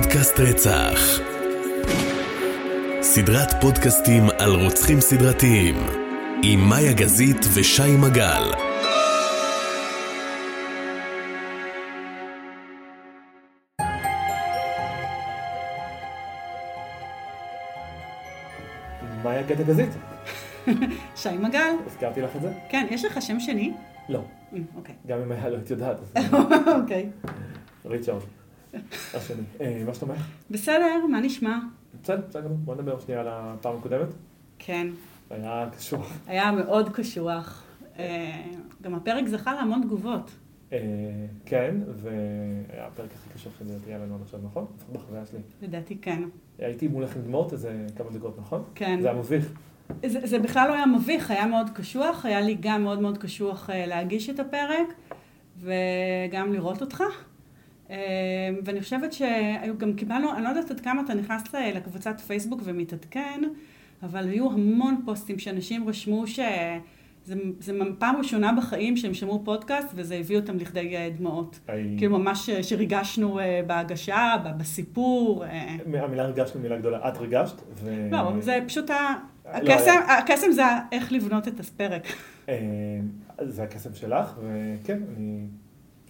פודקאסט רצח. סדרת פודקאסטים על רוצחים סדרתיים, עם מאיה גזית ושי מגל. מאיה קטע גזית. שי מגל. הזכרתי לך את זה? כן, יש לך שם שני? לא. אמ, אוקיי. גם אם היה לא היית יודעת, אוקיי. ריצ'ארד. אה, מה שלומך? בסדר, מה נשמע? בסדר, בסדר. בוא נדבר שנייה על הפעם הקודמת. כן, היה קשוח. היה מאוד קשוח. אה, גם הפרק זכה להמון תגובות. אה, כן, והיה הפרק הכי קשוח שלדעתי היה לנו עד עכשיו, נכון? לפחות בחוויה שלי. לדעתי כן. הייתי מולך עם דמעות איזה כמה דקות, נכון? כן. זה היה מביך. זה, זה בכלל לא היה מביך, היה מאוד קשוח, היה לי גם מאוד מאוד קשוח להגיש את הפרק וגם לראות אותך. אה, ואני חושבת שגם קיבלנו, אני לא יודעת עד כמה אתה נכנס ל- לקבוצת פייסבוק ומתעדכן, אבל היו המון פוסטים שאנשים רשמו שזה זה פעם ראשונה בחיים שהם שמעו פודקאסט וזה הביא אותם לכדי אה, דמעות. היי- כאילו ממש אה, שריגשנו אה, בהגשה, בסיפור. אה. המילה ריגשנו מילה גדולה. את ריגשת? ו- לא, זה פשוט ה... לא, הקסם, היה- הקסם זה איך לבנות את הפרק. אה, זה הקסם שלך, וכן, אני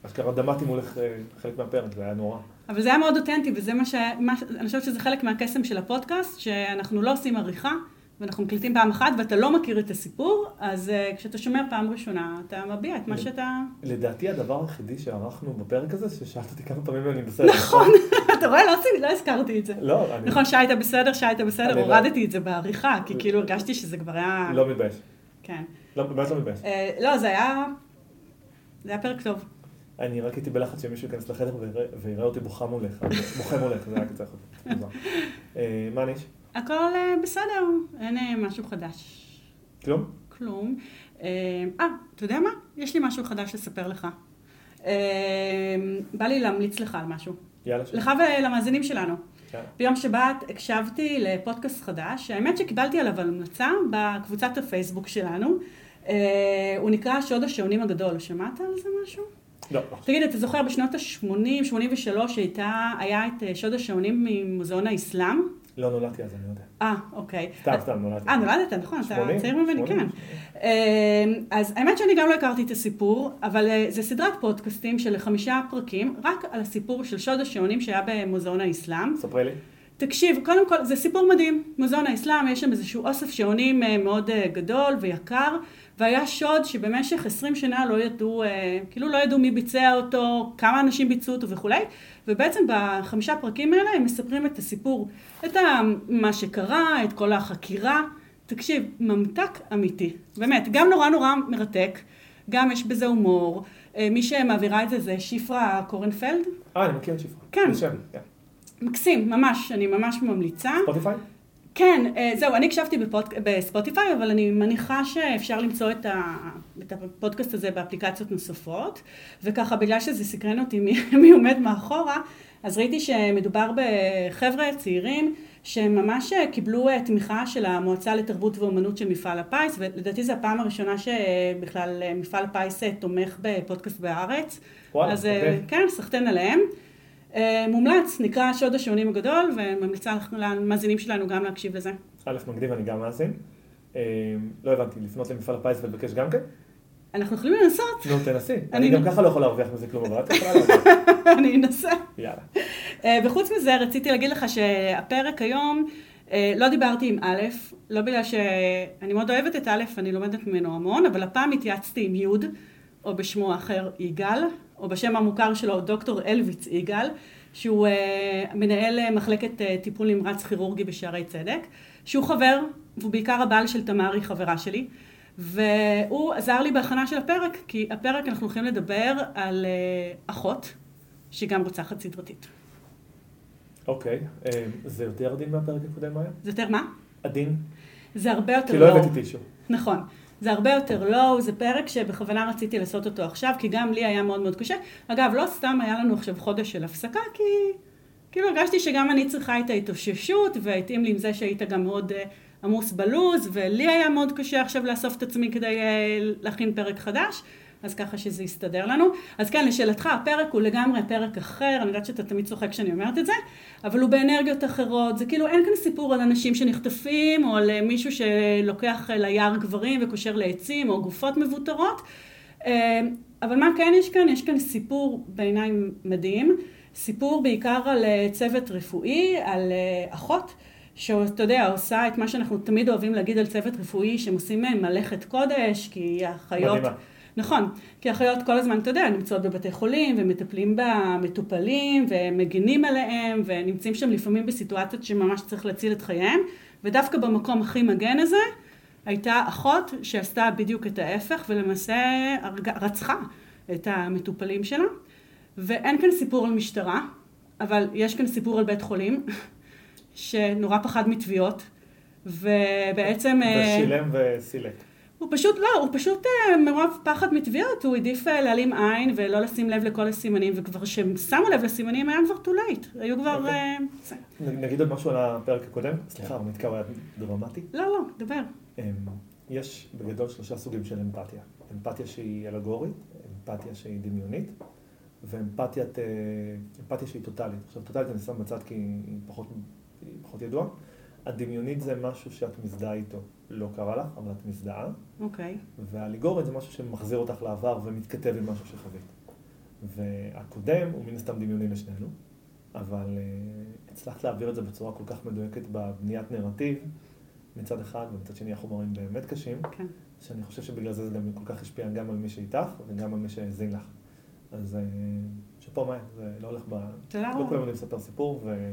אשכרה דמעתי מולך אה, חלק מהפרק, זה היה נורא. אבל זה היה מאוד אותנטי, וזה מה ש... מה... אני חושבת שזה חלק מהקסם של הפודקאסט, שאנחנו לא עושים עריכה, ואנחנו מקליטים פעם אחת, ואתה לא מכיר את הסיפור, אז uh, כשאתה שומע פעם ראשונה, אתה מביע את מה ל- שאתה... לדעתי הדבר היחידי שערכנו בפרק הזה, ששאלת אותי כמה פעמים אני בסדר. נכון, אתה רואה? לא, לא הזכרתי את זה. לא, אני נכון, שי היית בסדר, שי היית בסדר, לא- הורדתי את זה בעריכה, כי כאילו הרגשתי שזה כבר היה... לא מתבייש. כן. לא, באמת לא מתבייש. אה, לא, זה היה... זה היה פרק טוב. אני רק הייתי בלחץ שמישהו ייכנס לחדר ויראה- אותי בוכה מולך, בוכה מולך, זה היה קצת מוזר. אה, מה ניש? הכל אה, בסדר, אין אה, משהו חדש. כלום? כלום. אה, אתה יודע מה? יש לי משהו חדש לספר לך. בא לי להמליץ לך על משהו. יאללה. לך ולמאזינים שלנו. ביום שבת הקשבתי לפודקאסט חדש, האמת שקיבלתי עליו המלצה בקבוצת הפייסבוק שלנו. הוא נקרא שוד השעונים הגדול. שמעת על זה משהו? לא, תגיד, אתה זוכר בשנות ה-80, 83, הייתה, היה את אה, שוד השעונים ממוזיאון האסלאם? לא נולדתי אז, אני לא יודע. אה, אוקיי. סתם, סתם נולדתי. אה, נולדת, נכון, אתה 80, צעיר ממני, 80. כן. אה, אז האמת שאני גם לא הכרתי את הסיפור, אבל אה, זה סדרת פודקאסטים של חמישה פרקים, רק על הסיפור של שוד השעונים שהיה במוזיאון האסלאם. ספרי לי. תקשיב, קודם כל, זה סיפור מדהים. מוזיאון האסלאם, יש שם איזשהו אוסף שעונים אה, מאוד גדול ויקר, והיה שוד שבמשך 20 שנה לא ידעו, אה, כאילו לא ידעו מי ביצע אותו, כמה אנשים ביצעו אותו וכולי, ובעצם בחמישה פרקים האלה הם מספרים את הסיפור, את מה שקרה, את כל החקירה. תקשיב, ממתק אמיתי, באמת, גם נורא נורא מרתק, גם יש בזה הומור. אה, מי שמעבירה את זה זה שפרה קורנפלד. אה, אני מכיר את שפרה. כן. כן. מקסים, ממש, אני ממש ממליצה. ספוטיפיי? כן, אה, זהו, אני הקשבתי בפוד... בספוטיפיי, אבל אני מניחה שאפשר למצוא את, ה... את הפודקאסט הזה באפליקציות נוספות, וככה, בגלל שזה סקרן אותי מי, מי עומד מאחורה, אז ראיתי שמדובר בחבר'ה צעירים שממש קיבלו אה, תמיכה של המועצה לתרבות ואומנות של מפעל הפיס, ולדעתי זו הפעם הראשונה שבכלל אה, מפעל הפיס תומך בפודקאסט בארץ. וואלה, אז אוקיי. כן, סחטיין עליהם. אה, מומלץ, נקרא שוד השעונים הגדול, וממליצה למאזינים שלנו גם להקשיב לזה. א', מגניב, אני גם מאזין. אה, לא הבנתי, לפנות למפעל הפיס ולבקש גם כן? אנחנו יכולים לנסות, נו, תנסי. אני גם ככה לא יכול להרוויח מזה כלום, אבל את יכולה להרוויח. אני אנסה. יאללה. אה, וחוץ מזה, רציתי להגיד לך שהפרק היום, לא דיברתי עם א', לא בגלל שאני מאוד אוהבת את א', אני לומדת ממנו המון, אבל הפעם התייעצתי עם י', או בשמו האחר יגאל, או בשם המוכר שלו דוקטור אלוויץ יגאל, שהוא אה, מנהל אה, מחלקת אה, טיפול נמרץ כירורגי בשערי צדק, שהוא חבר, והוא בעיקר הבעל של תמרי, חברה שלי. והוא עזר לי בהכנה של הפרק, כי הפרק אנחנו הולכים לדבר על אה, אחות, שגם רוצחת סדרתית. אוקיי. אה, זה יותר עדין מהפרק הקודם, מאיה? זה יותר מה? עדין? זה הרבה יותר כי לא לואו. הבאתי טישו. נכון. זה הרבה יותר לואו, זה פרק שבכוונה רציתי לעשות אותו עכשיו, כי גם לי היה מאוד מאוד קשה. אגב, לא סתם היה לנו עכשיו חודש של הפסקה, כי כאילו הרגשתי שגם אני צריכה את ההתאוששות, והתאים לי עם זה שהיית גם מאוד אה, עמוס בלוז, ולי היה מאוד קשה עכשיו לאסוף את עצמי כדי אה, להכין פרק חדש. אז ככה שזה יסתדר לנו. אז כן, לשאלתך, הפרק הוא לגמרי פרק אחר, אני יודעת שאתה תמיד צוחק כשאני אומרת את זה, אבל הוא באנרגיות אחרות, זה כאילו אין כאן סיפור על אנשים שנחטפים, או על מישהו שלוקח ליער גברים וקושר לעצים, או גופות מבוטרות. אה, אבל מה כן יש כאן? יש כאן סיפור בעיניי מדהים, סיפור בעיקר על אה, צוות רפואי, על אה, אחות. שאתה יודע, עושה את מה שאנחנו תמיד אוהבים להגיד על צוות רפואי, שהם עושים מלאכת קודש, כי האחיות... מדהימה. נכון, כי האחיות כל הזמן, אתה יודע, נמצאות בבתי חולים ומטפלים במטופלים ומגינים עליהם ונמצאים שם לפעמים בסיטואציות שממש צריך להציל את חייהם ודווקא במקום הכי מגן הזה הייתה אחות שעשתה בדיוק את ההפך ולמעשה רצחה את המטופלים שלה ואין כאן סיפור על משטרה אבל יש כאן סיפור על בית חולים שנורא פחד מתביעות, ובעצם... אה, ושילם וסילק. הוא פשוט, לא, הוא פשוט אה, מרוב פחד מתביעות, הוא העדיף אה, להעלים עין ולא לשים לב לכל הסימנים, וכבר כשהם שמו לב לסימנים היה כבר too late, היו כבר... Okay. נגיד עוד משהו על הפרק הקודם? סליחה, המתקר היה דרמטי. לא, לא, דבר. אמ, יש בגדול שלושה סוגים של אמפתיה. אמפתיה שהיא אלגורית, אמפתיה שהיא דמיונית, ואמפתיה שהיא טוטאלית. עכשיו, טוטאלית אני שם בצד כי היא פחות היא פחות ידועה. הדמיונית זה משהו שאת מזדהה איתו. לא קרה לך, אבל את מזדהה. אוקיי. Okay. והליגורית זה משהו שמחזיר אותך לעבר ומתכתב עם משהו שחווית. והקודם הוא מן הסתם דמיוני לשנינו, אבל uh, הצלחת להעביר את זה בצורה כל כך מדויקת בבניית נרטיב מצד אחד, ומצד שני החומרים באמת קשים, כן. Okay. שאני חושב שבגלל זה זה גם כל כך השפיע גם על מי שאיתך וגם על מי שהאזין לך. אז uh, שפה מה, זה לא הולך ב... תודה רבה. לא כולם יודעים לספר סיפור, ו...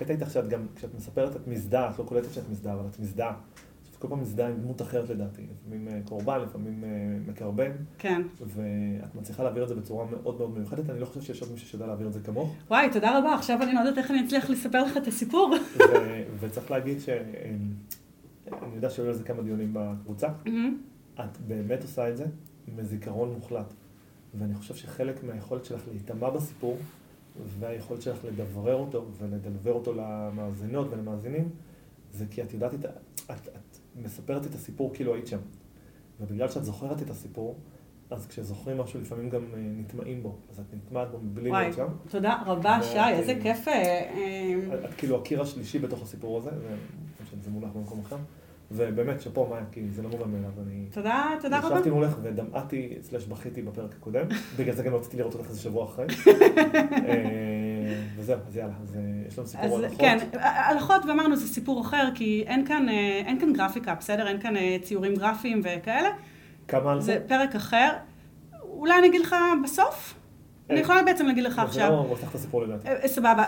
הקטע איתך שאת גם, כשאת מספרת את מזדהה, את לא קולטת שאת מזדהה, אבל את מזדהה. את כל פעם מזדהה עם דמות אחרת לדעתי, לפעמים אה, קורבן, לפעמים אה, מקרבן. כן. ואת מצליחה להעביר את זה בצורה מאוד מאוד מיוחדת, אני לא חושב שיש עוד מישהו שיודע להעביר את זה כמוך. וואי, תודה רבה, עכשיו אני לא יודעת איך אני אצליח לספר לך את הסיפור. וצריך להגיד שאני אה, יודע שהיו על זה כמה דיונים בקבוצה. את באמת עושה את זה מזיכרון מוחלט. ואני חושב שחלק מהיכולת שלך להיטמע בסיפור, והיכולת שלך לדברר אותו ולדלבר אותו למאזינות ולמאזינים, זה כי את יודעת, את, את, את מספרת את הסיפור כאילו היית שם. ובגלל שאת זוכרת את הסיפור, אז כשזוכרים משהו לפעמים גם אה, נטמעים בו, אז את נטמעת בו מבלי להיות שם. תודה רבה, שי, איזה כיף. אה, את, את כאילו הקיר השלישי בתוך הסיפור הזה, זה מונח במקום אחר. ובאמת, שאפו מאיה, כי זה לא מובן מאליו. אני... תודה, תודה רבה. ישבתי מולך ודמעתי, סלש בכיתי בפרק הקודם, בגלל זה גם רציתי לראות אותך איזה שבוע אחרי. אה, וזהו, אז יאללה, אז אה, יש לנו סיפור על הלכות. כן, הלכות, ואמרנו, זה סיפור אחר, כי אין כאן, אה, אין כאן גרפיקה, בסדר? אין כאן ציורים גרפיים וכאלה. כמה הלכות? זה פרק אחר. אולי אני אגיד לך בסוף? אני יכולה בעצם להגיד לך עכשיו. זה לא מוסך את הסיפור לדעתי. אה, סבבה.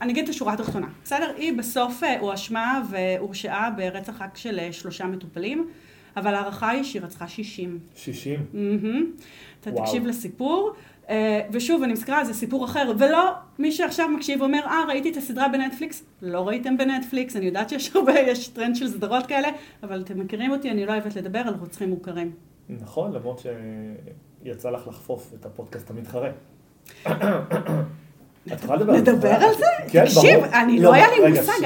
אני אגיד את השורה התחתונה, בסדר? היא בסוף אה, הואשמה והורשעה ברצח רק של אה, שלושה מטופלים, אבל ההערכה היא שהיא רצחה 60. 60? אתה תקשיב לסיפור. ושוב, אני מזכירה, זה סיפור אחר, ולא מי שעכשיו מקשיב ואומר, אה, ראיתי את הסדרה בנטפליקס, לא ראיתם בנטפליקס, אני יודעת שיש הרבה, יש טרנד של סדרות כאלה, אבל אתם מכירים אותי, אני לא אוהבת לדבר על רוצחים מוכרים. נכון, למרות ש... יצא לך לחפוף את הפודקאסט המתחרה. את יכולה לדבר על זה? נדבר על זה? כן, ברור. תקשיב, אני לא היה לי מושג,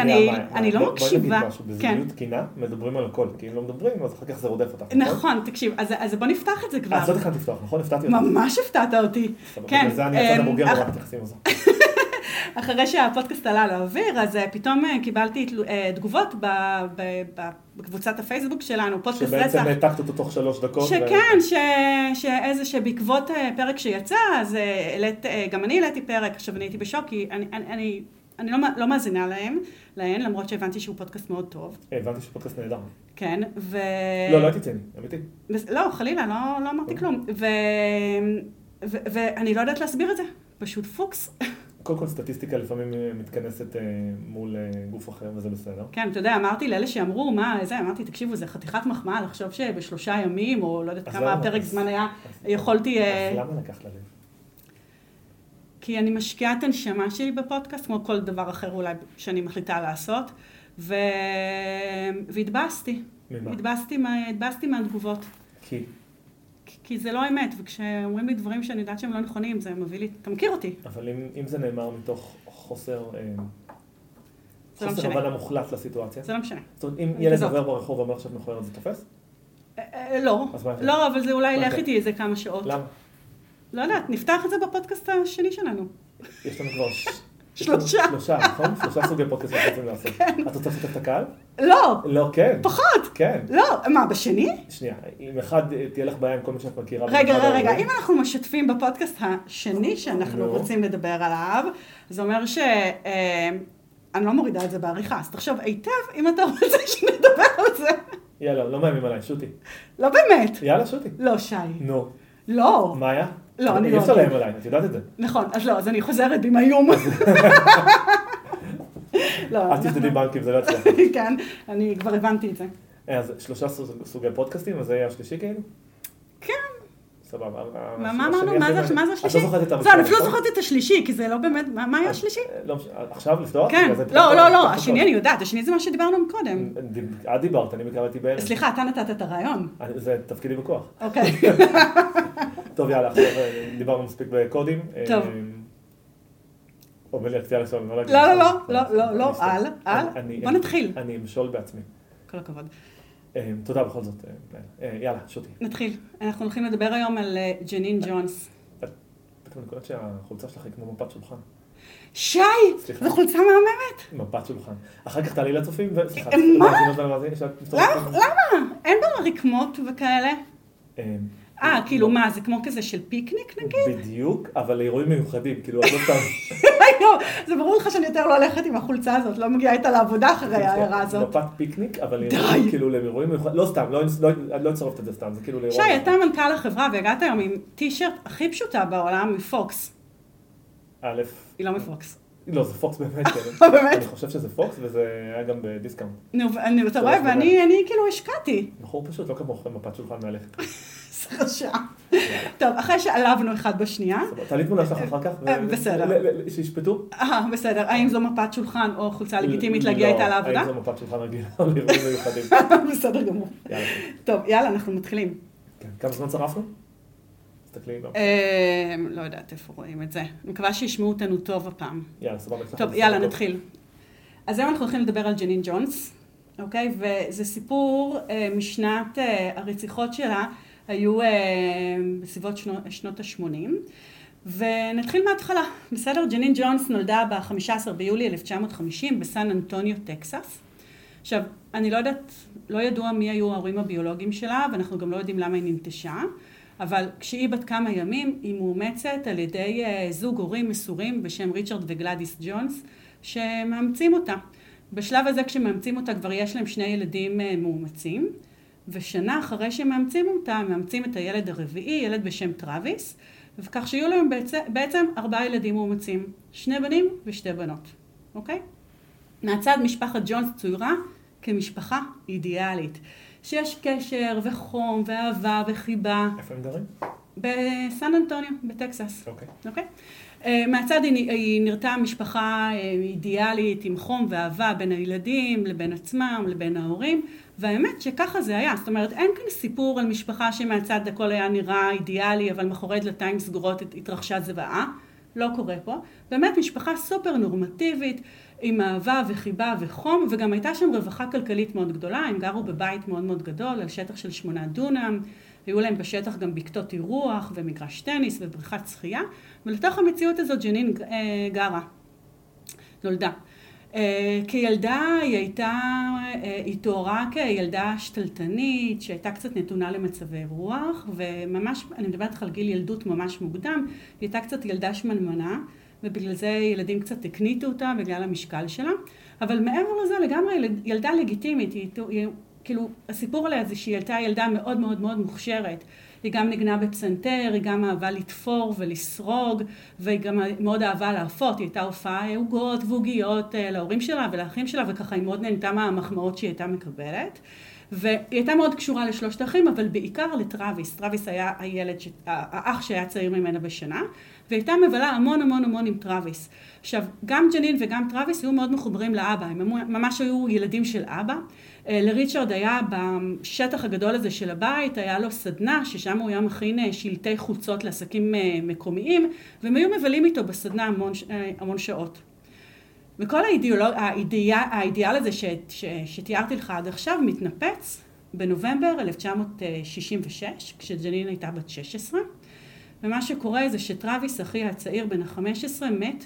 אני לא מקשיבה. בואי נגיד משהו, בזוגיות תקינה מדברים על הכל, כי אם לא מדברים, אז אחר כך זה רודף אותך. נכון, תקשיב, אז בוא נפתח את זה כבר. אז זאת התחלת לפתוח, נכון? הפתעתי אותך. ממש הפתעת אותי. כן. בגלל זה אני הצד הבוגר ורק מתייחסים לזה. אחרי שהפודקאסט עלה לאוויר, אז אה, פתאום אה, קיבלתי אה, תגובות בקבוצת הפייסבוק שלנו, פודקאסט רצח. שבעצם העתקת אותו תוך שלוש דקות. שכן, ו... שאיזה, שבעקבות פרק שיצא, אז העלית, גם אני העליתי פרק, עכשיו אני הייתי בשוק, כי אני, אני, אני, אני לא, לא מאזינה להם, להן, למרות שהבנתי שהוא פודקאסט מאוד טוב. הבנתי שהוא פודקאסט נהדר. כן, ו... לא, לא הייתי ציני, אמיתי. לא, חלילה, לא, לא אמרתי כלום. ו... ו... ואני לא יודעת להסביר את זה, פשוט פוקס. קודם כל סטטיסטיקה לפעמים אה, מתכנסת אה, מול אה, גוף אחר וזה בסדר. כן, אתה יודע, אמרתי לאלה שאמרו, מה, זה, אמרתי, תקשיבו, זה חתיכת מחמאה לחשוב שבשלושה ימים, או לא יודעת כמה פרק זמן היה, יכולתי... אז למה לקחת ללב? כי אני משקיעה את הנשמה שלי בפודקאסט, כמו כל דבר אחר אולי שאני מחליטה לעשות, ו... והתבאסתי. ממה? התבאסתי מהתגובות. כי? כי זה לא אמת, וכשאומרים לי דברים שאני יודעת שהם לא נכונים, זה מביא לי, אתה מכיר אותי. אבל אם, אם זה נאמר מתוך חוסר, אה, לא חוסר הבנה מוחלט לסיטואציה. זה לא משנה. זאת אומרת, אם ילד עובר ברחוב ואומר שאת מכוערת, זה תופס? אה, לא, אז מה? לא, אבל זה אולי ילך. איתי איזה כמה שעות. למה? לא יודעת, נפתח את זה בפודקאסט השני שלנו. יש לנו כבר... שלושה. שלושה, נכון? שלושה סוגי פודקאסטים שרוצים לעשות. את רוצה לשתף את הקהל? לא, לא, כן. פחות. כן. לא, מה, בשני? שנייה, אם אחד אה, תהיה לך בעיה עם כל מי שאת מכירה. רגע, רגע, אם אנחנו משתפים בפודקאסט השני שאנחנו נו. רוצים לדבר עליו, זה אומר ש... אה, אני לא מורידה את זה בעריכה, אז תחשוב היטב אם אתה רוצה שנדבר על זה. יאללה, לא מאיימים עליי, שוטי. לא באמת. יאללה, שוטי. לא, שי. נו, לא. מאיה? לא, אני אי לא אפשר אגיד. לאיים עליי, את יודעת את זה. נכון, אז לא, אז אני חוזרת עם האיום. לא, אל תפתדי בנקים, זה לא יצליח. כן, אני כבר הבנתי את זה. אז שלושה סוג- סוגי פודקאסטים, אז זה יהיה השלישי כאילו? סבבה. מה אמרנו? מה זה- את השלישי? לא זוכרת את המספר, אני אפילו לא נכון? זוכרת את השלישי, כי זה לא באמת, מה היה השלישי? לא מש- עכשיו לפתוח? כן, לא, לא, לא, השני. אני יודעת, השני זה מה שדיברנו מקודם. דיב- את דיברת, אני קראתי בערב. סליחה, אתה נתת את הרעיון. אני- זה תפקידי בכוח. אוקיי. טוב, יאללה, עכשיו אה, דיברנו מספיק בקודים. אה, טוב. אומר לי, רציתי עכשיו, לא. לא, לא. לא, לא, לא, לא, אל. אני- בוא נתחיל. אני אמשול בעצמי. כל הכבוד. אה, תודה בכל זאת. אה, אה, יאללה, שוטי. נתחיל. אנחנו הולכים לדבר היום על אה, ג'נין ג'ונס. פתאום אני קולט שהחולצה שלך היא כמו מפת שולחן. שי! סליחה. זו חולצה מהממת. מפת שולחן. אחר כך תעלי לצופים, וסליחה. אה, מה? למה? אין בה רקמות וכאלה? אה, אה, כאילו מה, זה כמו כזה של פיקניק נגיד? בדיוק, אבל לאירועים מיוחדים, כאילו, את לא סתם... לא, זה ברור לך שאני יותר לא הולכת עם החולצה הזאת, לא מגיעה איתה לעבודה אחרי ההערה הזאת. מפת פיקניק, אבל די. לאירועים, כאילו לאירועים מיוחדים, לא סתם, לא- לא- אני לא אצרף את זה סתם, זה כאילו לאירוע. שי, אתה מנכ"ל החברה והגעת היום עם טישרט הכי פשוטה בעולם מפוקס. א', היא לא מפוקס. לא, זה פוקס באמת, כן. באמת? אני חושב שזה פוקס, וזה היה גם ב discount. נו, אתה רואה, ואני אני כאילו השקעתי. בחור פשוט, לא כמוך, מפת שולחן מהלכת. רשע. טוב, אחרי שעלבנו אחד בשנייה. תעלי תמונה שלך אחר כך. אה, בסדר. שישפטו. אה, בסדר, האם זו מפת שולחן או חולצה לגיטימית להגיע איתה לעבודה? לא, האם זו מפת שולחן רגילה או לאירועים מיוחדים. בסדר גמור. טוב, יאללה, אנחנו מתחילים. כן. כמה זמן צרפנו? תסתכלי. לא. אה, לא יודעת איפה רואים את זה. אני מקווה שישמעו אותנו טוב הפעם. יאללה, סבבה. טוב, יאללה. נתחיל. אז היום אנחנו הולכים לדבר על ג'נין ג'ונס, אוקיי? וזה סיפור אה, משנת הרציחות שלה, היו אה, בסביבות שנות, שנות ה-80. ונתחיל מההתחלה, בסדר? ג'נין ג'ונס נולדה ב-15 ביולי 1950 בסן אנטוניו, טקסס. עכשיו, אני לא יודעת, לא ידוע מי היו ההורים הביולוגיים שלה, ואנחנו גם לא יודעים למה היא ננטשה, אבל כשהיא בת כמה ימים, היא מאומצת על ידי אה, זוג הורים מסורים בשם ריצ'רד וגלדיס ג'ונס, שמאמצים אותה. בשלב הזה כשמאמצים אותה כבר יש להם שני ילדים אה, מאומצים, ושנה אחרי שמאמצים אותה, הם מאמצים את הילד הרביעי, ילד בשם טראביס, וכך שיהיו להם בעצם, בעצם ארבעה ילדים מאומצים, שני בנים ושתי בנות, אוקיי? מהצד משפחת ג'ונס צוירה כמשפחה אידיאלית, שיש קשר וחום ואהבה וחיבה איפה הם גרים? בסן אנטוניו, בטקסס. אוקיי. אוקיי? אה, מהצד היא, היא נראתה משפחה אה, אידיאלית עם חום ואהבה בין הילדים לבין עצמם לבין ההורים והאמת שככה זה היה, זאת אומרת אין כאן סיפור על משפחה שמהצד הכל היה נראה אידיאלי אבל מאחורי דלתיים סגורות הת- התרחשה זוועה, לא קורה פה, באמת משפחה סופר נורמטיבית עם אהבה וחיבה וחום וגם הייתה שם רווחה כלכלית מאוד גדולה, הם גרו בבית מאוד מאוד גדול על שטח של שמונה דונם. היו להם בשטח גם בקתות אירוח ומגרש טניס ובריכת שחייה, ולתוך המציאות הזאת ג'נין אה, גרה, נולדה. אה, כילדה היא הייתה, אה, היא תוארה כילדה שתלטנית, שהייתה קצת נתונה למצבי רוח, וממש, אני מדברת לך על גיל ילדות ממש מוקדם, היא הייתה קצת ילדה שמנמנה, ובגלל זה ילדים קצת הקניטו אותה בגלל המשקל שלה, אבל מעבר לזה לגמרי ילד- ילדה לגיטימית, היא, היא, כאילו הסיפור עליה זה שהיא הייתה ילדה מאוד מאוד מאוד מוכשרת. היא גם ניגנה בפסנתר, היא גם אהבה לתפור ולסרוג, והיא גם מאוד אהבה לאפות, היא הייתה אופה עוגות ועוגיות אה, להורים שלה ולאחים שלה, וככה היא מאוד נהנתה מהמחמאות שהיא הייתה מקבלת. והיא הייתה מאוד קשורה לשלושת האחים, אבל בעיקר לטרוויס. טרוויס היה הילד, ש... האח שהיה צעיר ממנה בשנה, והיא הייתה מבלה המון המון המון עם טרוויס. עכשיו, גם ג'נין וגם טרוויס היו מאוד מחוברים לאבא, הם ממש היו ילדים של אבא. אה, לריצ'רד היה בשטח הגדול הזה של הבית, היה לו סדנה, ששם הוא היה מכין אה, שלטי חוצות לעסקים אה, מקומיים, והם היו מבלים איתו בסדנה המון, המון שעות. וכל האידיאולוג, האידיאל, האידיאל הזה ש, ש, שתיארתי לך עד עכשיו מתנפץ בנובמבר 1966, כשג'נין הייתה בת 16, ומה שקורה זה שטרוויס, אחי הצעיר בן ה-15, מת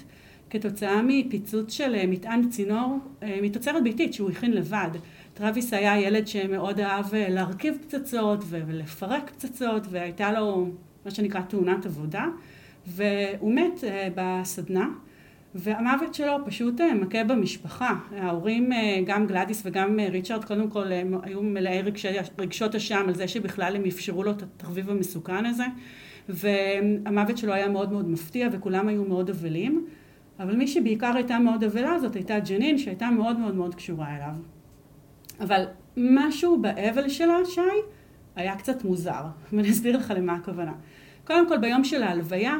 כתוצאה מפיצוץ של אה, מטען צינור אה, מתוצרת ביתית שהוא הכין לבד. טרוויס היה ילד שמאוד אהב אה, להרכיב פצצות ולפרק פצצות, והייתה לו מה שנקרא תאונת עבודה, והוא מת בסדנה. והמוות שלו פשוט מכה במשפחה. ההורים, גם גלדיס וגם ריצ'רד, קודם כל היו מלאי רגשות אשם על זה שבכלל הם אפשרו לו את התחביב המסוכן הזה. והמוות שלו היה מאוד מאוד מפתיע וכולם היו מאוד אבלים. אבל מי שבעיקר הייתה מאוד אבלה זאת הייתה ג'נין שהייתה מאוד מאוד מאוד קשורה אליו. אבל משהו באבל שלה, שי, היה קצת מוזר, ואני אסביר לך למה הכוונה. קודם כל ביום של ההלוויה, אה,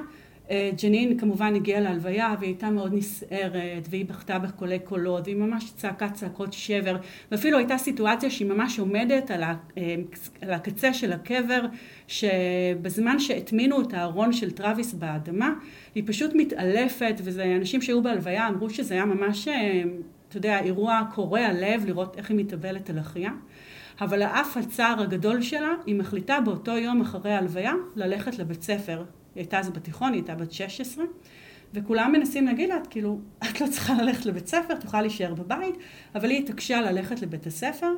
ג'נין כמובן הגיעה להלוויה והיא הייתה מאוד נסערת והיא בכתה בקולי קולות והיא ממש צעקה צעקות שבר ואפילו הייתה סיטואציה שהיא ממש עומדת על, אה, על הקצה של הקבר שבזמן שהטמינו את הארון של טרוויס באדמה היא פשוט מתעלפת וזה אנשים שהיו בהלוויה אמרו שזה היה ממש אה, אתה יודע אירוע קורע לב לראות איך היא מתאבלת על אחיה. אבל האף הצער הגדול שלה היא מחליטה באותו יום אחרי ההלוויה ללכת לבית ספר היא הייתה אז בתיכון, היא הייתה בת 16, וכולם מנסים להגיד לה, כאילו, את לא צריכה ללכת לבית ספר, את יכולה להישאר בבית, אבל היא התעקשה ללכת לבית הספר,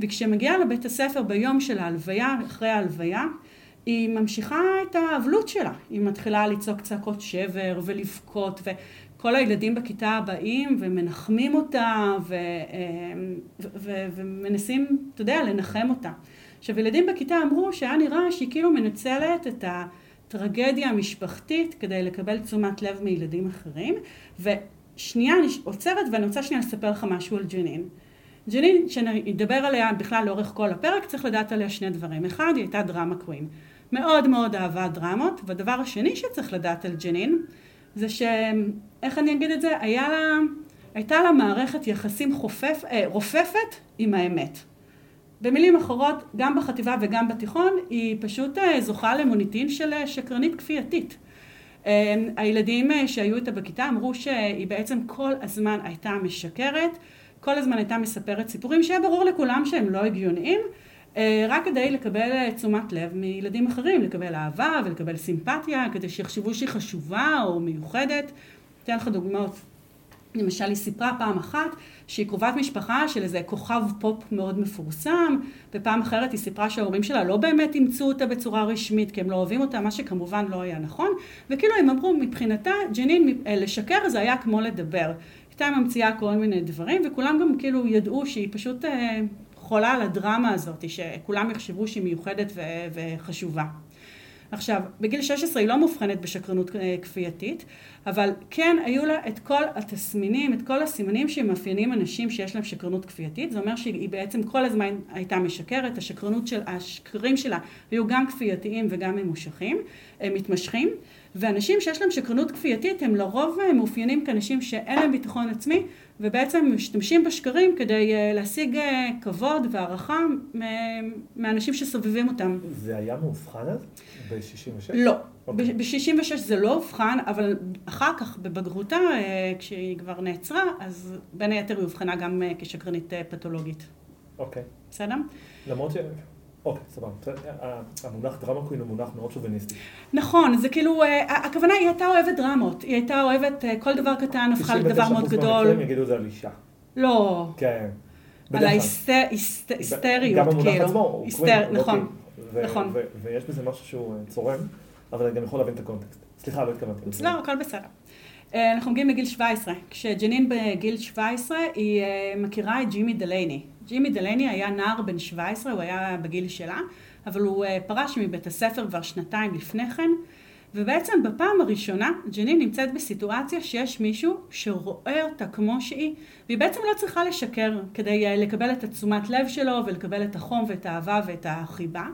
וכשמגיעה לבית הספר ביום של ההלוויה, אחרי ההלוויה, היא ממשיכה את האבלות שלה. היא מתחילה לצעוק צעקות שבר ולבכות, וכל הילדים בכיתה באים ומנחמים אותה ו, ו, ו, ומנסים, אתה יודע, לנחם אותה. עכשיו, ילדים בכיתה אמרו שהיה נראה שהיא כאילו מנצלת את ה... טרגדיה משפחתית כדי לקבל תשומת לב מילדים אחרים. ושנייה, אני עוצרת ואני רוצה שנייה לספר לך משהו על ג'נין. ג'נין, שנדבר עליה בכלל לאורך כל הפרק, צריך לדעת עליה שני דברים. אחד, היא הייתה דרמה קווין. מאוד מאוד אהבה דרמות, והדבר השני שצריך לדעת על ג'נין, זה ש... איך אני אגיד את זה? היה לה... הייתה לה מערכת יחסים חופף, אה, רופפת עם האמת. במילים אחרות, גם בחטיבה וגם בתיכון, היא פשוט אה, זוכה למוניטין של אה, שקרנית כפייתית. אה, הילדים שהיו איתה בכיתה אמרו שהיא בעצם כל הזמן הייתה משקרת, כל הזמן הייתה מספרת סיפורים שהיה ברור לכולם שהם לא הגיוניים, רק כדי לקבל תשומת לב מילדים אחרים, לקבל אהבה ולקבל סימפתיה, כדי שיחשבו שהיא חשובה או מיוחדת. אתן לך דוגמאות. למשל היא סיפרה פעם אחת שהיא קרובת משפחה של איזה כוכב פופ מאוד מפורסם, ופעם אחרת היא סיפרה שההורים שלה לא באמת אימצו אותה בצורה רשמית כי הם לא אוהבים אותה, מה שכמובן לא היה נכון, וכאילו הם אמרו מבחינתה ג'נין אה, לשקר זה היה כמו לדבר. הייתה ממציאה כל מיני דברים וכולם גם כאילו ידעו שהיא פשוט אה, חולה על הדרמה הזאת, שכולם יחשבו שהיא מיוחדת וחשובה. עכשיו, בגיל 16 היא לא מאובחנת בשקרנות אה, כפייתית, אבל כן היו לה את כל התסמינים, את כל הסימנים שמאפיינים אנשים שיש להם שקרנות כפייתית, זה אומר שהיא בעצם כל הזמן הייתה משקרת, השקרנות של, השקרים שלה היו גם כפייתיים וגם ממושכים, מתמשכים, ואנשים שיש להם שקרנות כפייתית הם לרוב אה, מאופיינים כאנשים שאין להם ביטחון עצמי ובעצם משתמשים בשקרים כדי להשיג כבוד והערכה מאנשים שסובבים אותם. זה היה מאובחן אז? ב-66? לא. Okay. אוקיי. ב-66 זה לא אובחן, אבל אחר כך בבגרותה, אה, כשהיא כבר נעצרה, אז בין היתר היא אובחנה גם אה, כשקרנית אה, פתולוגית. אוקיי. Okay. בסדר? למרות ש... אוקיי, סבבה. המונח דרמה קווין הוא מונח מאוד שוביניסטי. נכון, זה כאילו, הכוונה היא הייתה אוהבת דרמות. היא הייתה אוהבת, כל דבר קטן הפכה לדבר מאוד גדול. 99% מהמקרים יגידו את זה על אישה. לא. כן. על ההיסטריות, כאילו. גם המונח עצמו הוא queen. נכון. נכון. ויש בזה משהו שהוא אה, צורם, אבל אני גם יכול להבין את הקונטקסט. סליחה, לא התכוונתי. לא, הכל בסדר. אה, אנחנו מגיעים לגיל 17. כשג'נין בגיל 17 היא אה, מכירה את ג'ימי דלייני. ג'ימי דלייני היה נער בן 17, הוא היה בגיל שלה, אבל הוא פרש מבית הספר כבר שנתיים לפני כן. ובעצם בפעם הראשונה ג'נין נמצאת בסיטואציה שיש מישהו שרואה אותה כמו שהיא, והיא בעצם לא צריכה לשקר כדי לקבל את התשומת לב שלו ולקבל את החום ואת האהבה ואת החיבה.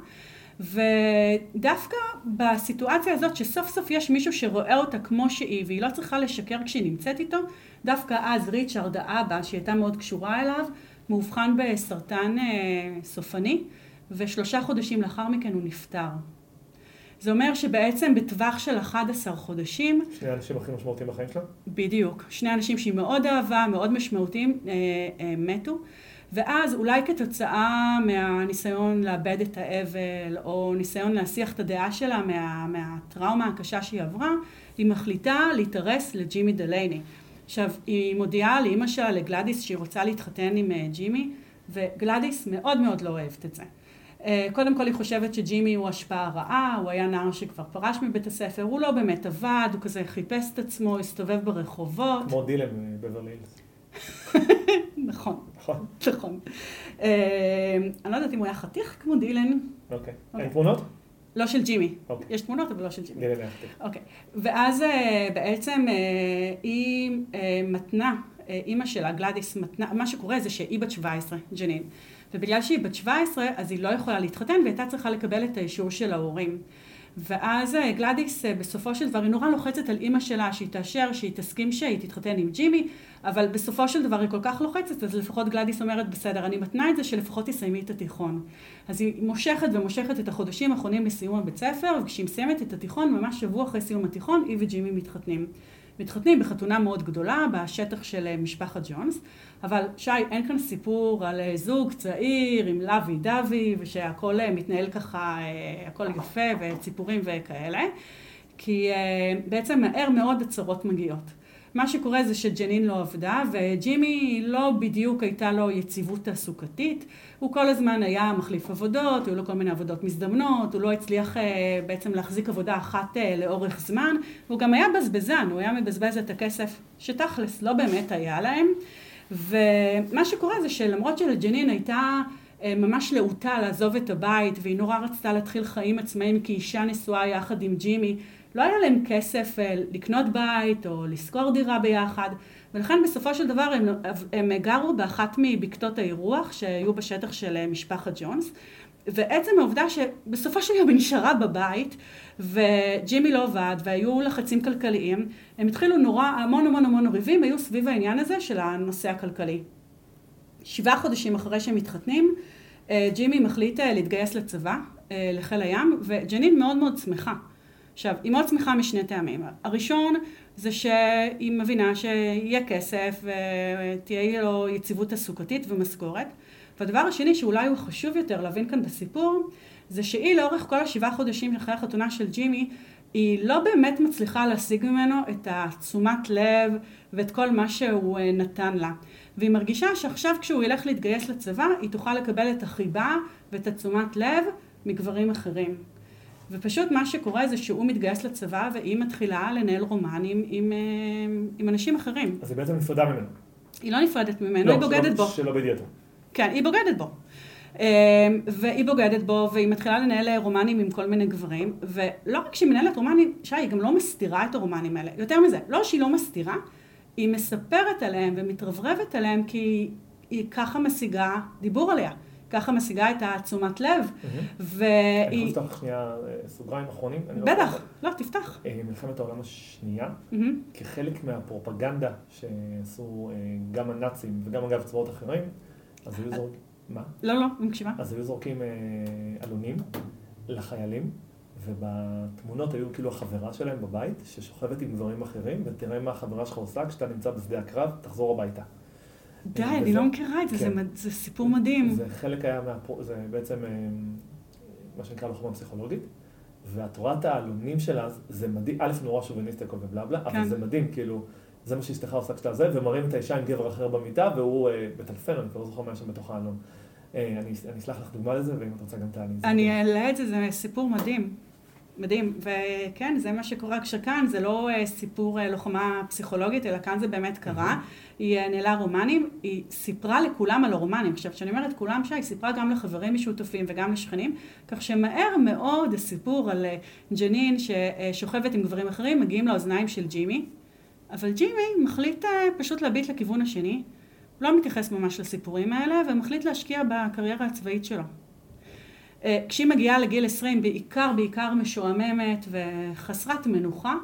ודווקא בסיטואציה הזאת שסוף סוף יש מישהו שרואה אותה כמו שהיא והיא לא צריכה לשקר כשהיא נמצאת איתו, דווקא אז ריצ'רד האבא שהיא הייתה מאוד קשורה אליו מאובחן בסרטן אה, סופני ושלושה חודשים לאחר מכן הוא נפטר. זה אומר שבעצם בטווח של 11 חודשים, שני האנשים הכי משמעותיים בחיים שלה? בדיוק, שני אנשים שהיא מאוד אהבה, מאוד משמעותיים, אה, אה, מתו. ואז אולי כתוצאה מהניסיון לאבד את האבל, או ניסיון להסיח את הדעה שלה מה, מהטראומה הקשה שהיא עברה, היא מחליטה להתארס לג'ימי דלייני. עכשיו, היא מודיעה לאימא שלה, לגלדיס, שהיא רוצה להתחתן עם אה, ג'ימי, וגלדיס מאוד מאוד לא אוהבת את זה. אה, קודם כל היא חושבת שג'ימי הוא השפעה רעה, הוא היה נער שכבר פרש מבית הספר, הוא לא באמת עבד, הוא כזה חיפש את עצמו, הסתובב ברחובות. כמו דילן בברלי הילס. נכון. נכון. נכון. אה, אני לא יודעת אם הוא היה חתיך כמו דילן. אוקיי. אוקיי. אין תמונות? לא של ג'ימי. אוקיי. יש תמונות, אבל לא של ג'ימי. אוקיי. ואז אה, בעצם אה, היא אה, מתנה, אימא שלה, גלדיס, מתנה, מה שקורה זה שהיא בת 17, ג'נין. ובגלל שהיא בת 17, אז היא לא יכולה להתחתן, והייתה צריכה לקבל את האישור של ההורים. ואז אה, גלדיס אה, בסופו של דבר, היא נורא לוחצת על אימא שלה שהיא תאשר, שהיא תסכים שהיא תתחתן עם ג'ימי, אבל בסופו של דבר היא כל כך לוחצת, אז לפחות גלדיס אומרת, בסדר, אני מתנה את זה שלפחות תסיימי את התיכון. אז היא מושכת ומושכת את החודשים האחרונים לסיום הבית ספר, וכשהיא מסיימת את התיכון, ממש שבוע אחרי סיום התיכון, היא וג'ימי מתחתנים. מתחתנים בחתונה מאוד גדולה בשטח של אה, משפחת ג'ונס, אבל שי, אין כאן סיפור על אה, זוג צעיר עם לוי דווי ושהכול אה, מתנהל ככה, הכל יפה וציפורים וכאלה, כי בעצם מהר מאוד הצרות מגיעות. מה שקורה זה שג'נין לא עבדה, וג'ימי לא בדיוק הייתה לו יציבות תעסוקתית. הוא כל הזמן היה מחליף עבודות, היו לו כל מיני עבודות מזדמנות, הוא לא הצליח אה, בעצם להחזיק עבודה אחת אה, לאורך זמן, והוא גם היה בזבזן, הוא היה מבזבז את הכסף שתכלס לא באמת היה להם. ומה שקורה זה שלמרות שלג'נין הייתה אה, ממש להוטה לעזוב את הבית, והיא נורא רצתה להתחיל חיים עצמאיים כאישה נשואה יחד עם ג'ימי, לא היה להם כסף אה, לקנות בית או לשכור דירה ביחד, ולכן בסופו של דבר הם, הם גרו באחת מבקתות האירוח שהיו בשטח של אה, משפחת ג'ונס, ועצם העובדה שבסופו של יום היא נשארה בבית, וג'ימי לא עבד, והיו לחצים כלכליים, הם התחילו נורא, המון המון המון ריבים היו סביב העניין הזה של הנושא הכלכלי. שבעה חודשים אחרי שהם מתחתנים, אה, ג'ימי מחליט להתגייס לצבא, לחיל הים, וג'נין מאוד מאוד שמחה. עכשיו, היא מאוד שמחה משני טעמים. הראשון זה שהיא מבינה שיהיה כסף ותהיה לו יציבות תעסוקתית ומשכורת. והדבר השני שאולי הוא חשוב יותר להבין כאן בסיפור, זה שהיא לאורך כל השבעה חודשים אחרי החתונה של ג'ימי, היא לא באמת מצליחה להשיג ממנו את התשומת לב ואת כל מה שהוא אה, נתן לה. והיא מרגישה שעכשיו כשהוא ילך להתגייס לצבא, היא תוכל לקבל את החיבה ואת התשומת לב מגברים אחרים. ופשוט מה שקורה זה שהוא מתגייס לצבא והיא מתחילה לנהל רומנים עם, אה, עם אנשים אחרים. אז היא בעצם נפרדה ממנו. היא לא נפרדת ממנו, לא, היא בוגדת שלא, בו. שלא בידיעתו. כן, היא בוגדת בו. אה, והיא בוגדת בו, והיא מתחילה לנהל רומנים עם כל מיני גברים, ולא רק שהיא מנהלת רומנים, שי, היא גם לא מסתירה את הרומנים האלה. יותר מזה, לא שהיא לא מסתירה, היא מספרת עליהם ומתרברבת עליהם כי היא ככה משיגה דיבור עליה. ככה משיגה את התשומת לב. והיא... אני יכול לפתוח שנייה אה, סוגריים אחרונים? בטח, לא, תפתח. אה, מלחמת העולם השנייה, כחלק מהפרופגנדה שעשו אה, גם הנאצים וגם אגב צבאות אחרים, אז היו זורקים... מה? לא, לא, אני מקשיבה. אז היו זורקים עלונים לחיילים. ובתמונות היו כאילו החברה שלהם בבית, ששוכבת עם גברים אחרים, ותראה מה החברה שלך עושה כשאתה נמצא בשדה הקרב, תחזור הביתה. די, אני לא מכירה את זה, כן. זה סיפור מדהים. זה חלק היה, זה בעצם אה, מה שנקרא לוחמה פסיכולוגית, ואת רואה את העלונים שלה, זה מדהים, א', נורא שוביניסטי הכל ובלה בלה, אבל כן. זה מדהים, כאילו, זה מה שאשתך עושה כשאתה זה, ומראים את האישה עם גבר אחר במיטה, והוא אה, מטלפן, אני כבר לא זוכר מה יש שם בתוך העלון. אה, אני אשלח לך דוגמה לזה, ואם את רוצה גם תעני. אני אעלה את זה, זה סיפור מדהים. מדהים, וכן, זה מה שקורה כשכאן, זה לא uh, סיפור uh, לוחמה פסיכולוגית, אלא כאן זה באמת קרה. היא uh, ניהלה רומנים, היא סיפרה לכולם על הרומנים. עכשיו, כשאני אומרת כולם שהיא סיפרה גם לחברים משותפים וגם לשכנים, כך שמהר מאוד הסיפור על uh, ג'נין ששוכבת עם גברים אחרים, מגיעים לאוזניים של ג'ימי, אבל ג'ימי מחליט uh, פשוט להביט לכיוון השני, לא מתייחס ממש לסיפורים האלה, ומחליט להשקיע בקריירה הצבאית שלו. אה, כשהיא מגיעה לגיל 20, בעיקר בעיקר משועממת וחסרת מנוחה,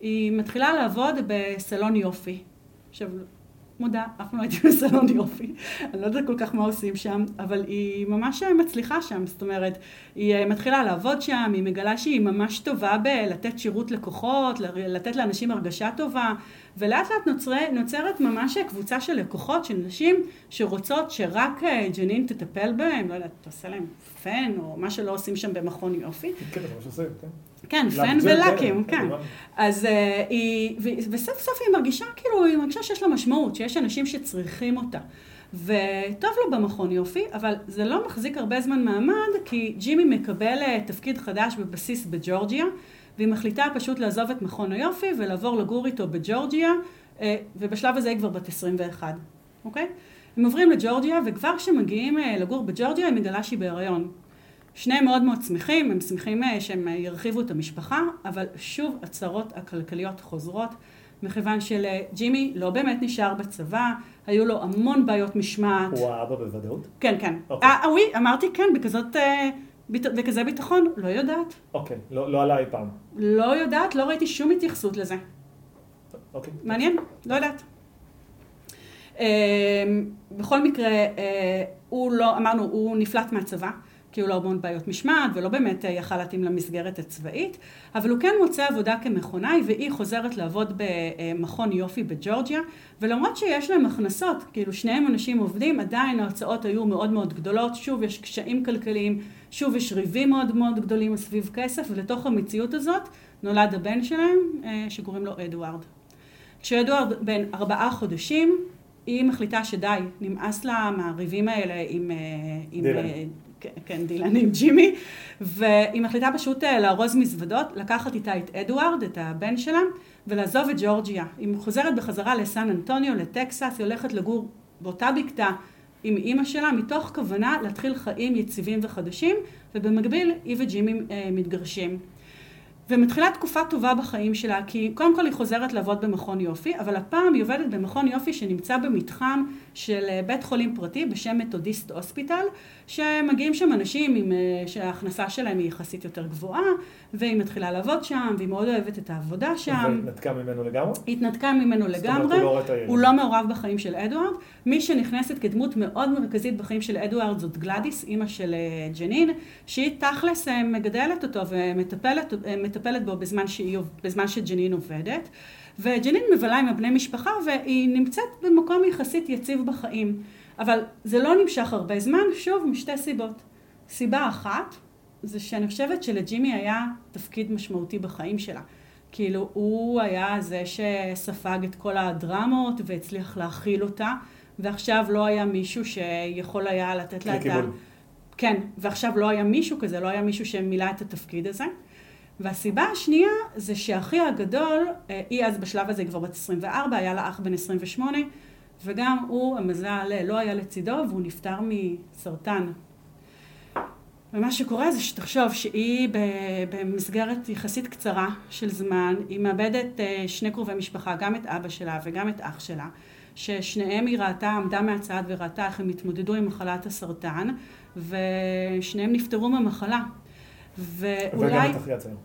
היא מתחילה לעבוד בסלון יופי. עכשיו, מודה, אף פעם לא הייתי בסלון יופי, אני לא יודעת כל כך מה עושים שם, אבל היא ממש מצליחה שם, זאת אומרת, היא אה, מתחילה לעבוד שם, היא מגלה שהיא ממש טובה בלתת שירות לקוחות, לתת לאנשים הרגשה טובה, ולאט לאט נוצרי, נוצרת ממש קבוצה של לקוחות, של נשים שרוצות שרק אה, ג'נין תטפל בהם, לא יודעת, תעשה להם פן, או מה שלא עושים שם במכון יופי. כן, זה מה שעושים, כן. כן, פן ולאקים, כן. אז uh, היא, וסוף סוף היא מרגישה, כאילו, היא מרגישה שיש לה משמעות, שיש אנשים שצריכים אותה. וטוב לו במכון יופי, אבל זה לא מחזיק הרבה זמן מעמד, כי ג'ימי מקבל uh, תפקיד חדש בבסיס בג'ורג'יה, והיא מחליטה פשוט לעזוב את מכון היופי ולעבור לגור איתו בג'ורג'יה, uh, ובשלב הזה היא כבר בת 21, אוקיי? הם עוברים לג'ורג'יה, וכבר כשמגיעים לגור בג'ורג'יה, היא מגלה שהיא בהיריון. שניהם מאוד מאוד שמחים, הם שמחים אה, שהם ירחיבו את המשפחה, אבל שוב הצרות הכלכליות חוזרות, מכיוון שלג'ימי לא באמת נשאר בצבא, היו לו המון בעיות משמעת. הוא האבא בוודאות? כן, כן. אוקיי. אה, וואי, אמרתי כן, בכזאת, אה, בכזה ביטחון, לא יודעת. אוקיי, לא, לא עלה אי פעם. לא יודעת, לא ראיתי שום התייחסות לזה. אוקיי. מעניין, לא יודעת. בכל מקרה, הוא לא, אמרנו, הוא נפלט מהצבא. כי היו לו המון בעיות משמעת ולא באמת אה, יכל להתאים למסגרת הצבאית, אבל הוא כן מוצא עבודה כמכונאי והיא חוזרת לעבוד במכון יופי בג'ורג'יה, ולמרות שיש להם הכנסות, כאילו שניהם אנשים עובדים, עדיין ההוצאות היו מאוד מאוד גדולות, שוב יש קשיים כלכליים, שוב יש ריבים מאוד מאוד גדולים סביב כסף, ולתוך המציאות הזאת נולד הבן שלהם, אה, שקוראים לו אדוארד. כשאדוארד בן ארבעה חודשים, היא מחליטה שדי, נמאס לה מהריבים האלה עם, אה, עם כן, דילן עם ג'ימי, והיא מחליטה פשוט אה, לארוז מזוודות, לקחת איתה את אדוארד, את הבן שלה, ולעזוב את ג'ורג'יה. היא חוזרת בחזרה לסן אנטוניו, לטקסס, היא הולכת לגור באותה בקתה עם אימא שלה, מתוך כוונה להתחיל חיים יציבים וחדשים, ובמקביל היא וג'ימי אה, מתגרשים. ומתחילה תקופה טובה בחיים שלה, כי קודם כל היא חוזרת לעבוד במכון יופי, אבל הפעם היא עובדת במכון יופי שנמצא במתחם של אה, בית חולים פרטי בשם מתודיסט הוספיטל, שמגיעים שם אנשים עם, אה, שההכנסה שלהם היא יחסית יותר גבוהה, והיא מתחילה לעבוד שם, והיא מאוד אוהבת את העבודה שם. והתנתקה ממנו לגמרי? התנתקה ממנו לגמרי. הוא, לא הוא לא מעורב בחיים של אדוארד. מי שנכנסת כדמות מאוד מרכזית בחיים של אדוארד זאת גלדיס, אימא של אה, ג'נין, שהיא תכלס מגדלת אותו ומטפלת בו בזמן, שהיא, בזמן שג'נין עובדת. וג'נין מבלה עם הבני משפחה והיא נמצאת במקום יחסית יציב בחיים. אבל זה לא נמשך הרבה זמן, שוב, משתי סיבות. סיבה אחת, זה שאני חושבת שלג'ימי היה תפקיד משמעותי בחיים שלה. כאילו, הוא היה זה שספג את כל הדרמות והצליח להכיל אותה, ועכשיו לא היה מישהו שיכול היה לתת לה את ה... כן, ועכשיו לא היה מישהו כזה, לא היה מישהו שמילא את התפקיד הזה. והסיבה השנייה זה שאחי הגדול, אה, היא אז בשלב הזה כבר בת 24, היה לה אח בן 28, וגם הוא, המזל, לא היה לצידו והוא נפטר מסרטן. ומה שקורה זה שתחשוב שהיא במסגרת יחסית קצרה של זמן, היא מאבדת אה, שני קרובי משפחה, גם את אבא שלה וגם את אח שלה, ששניהם היא ראתה, עמדה מהצד וראתה איך הם התמודדו עם מחלת הסרטן, ושניהם נפטרו מהמחלה. ואולי... וגם את אחי הצעיר.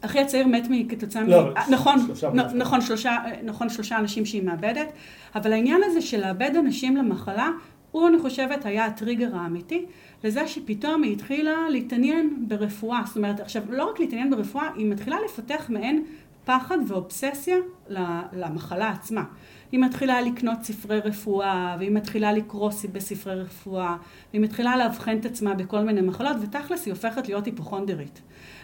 אחי הצעיר מת כתוצאה לא, מ... נכון, שלושה נ, נכון, שלושה, נכון, שלושה אנשים שהיא מאבדת, אבל העניין הזה של לאבד אנשים למחלה, הוא, אני חושבת, היה הטריגר האמיתי לזה שפתאום היא התחילה להתעניין ברפואה. זאת אומרת, עכשיו, לא רק להתעניין ברפואה, היא מתחילה לפתח מעין פחד ואובססיה למחלה עצמה. היא מתחילה לקנות ספרי רפואה, והיא מתחילה לקרוא בספרי רפואה, והיא מתחילה לאבחן את עצמה בכל מיני מחלות, ותכלס היא הופכת להיות היפוכונדרית.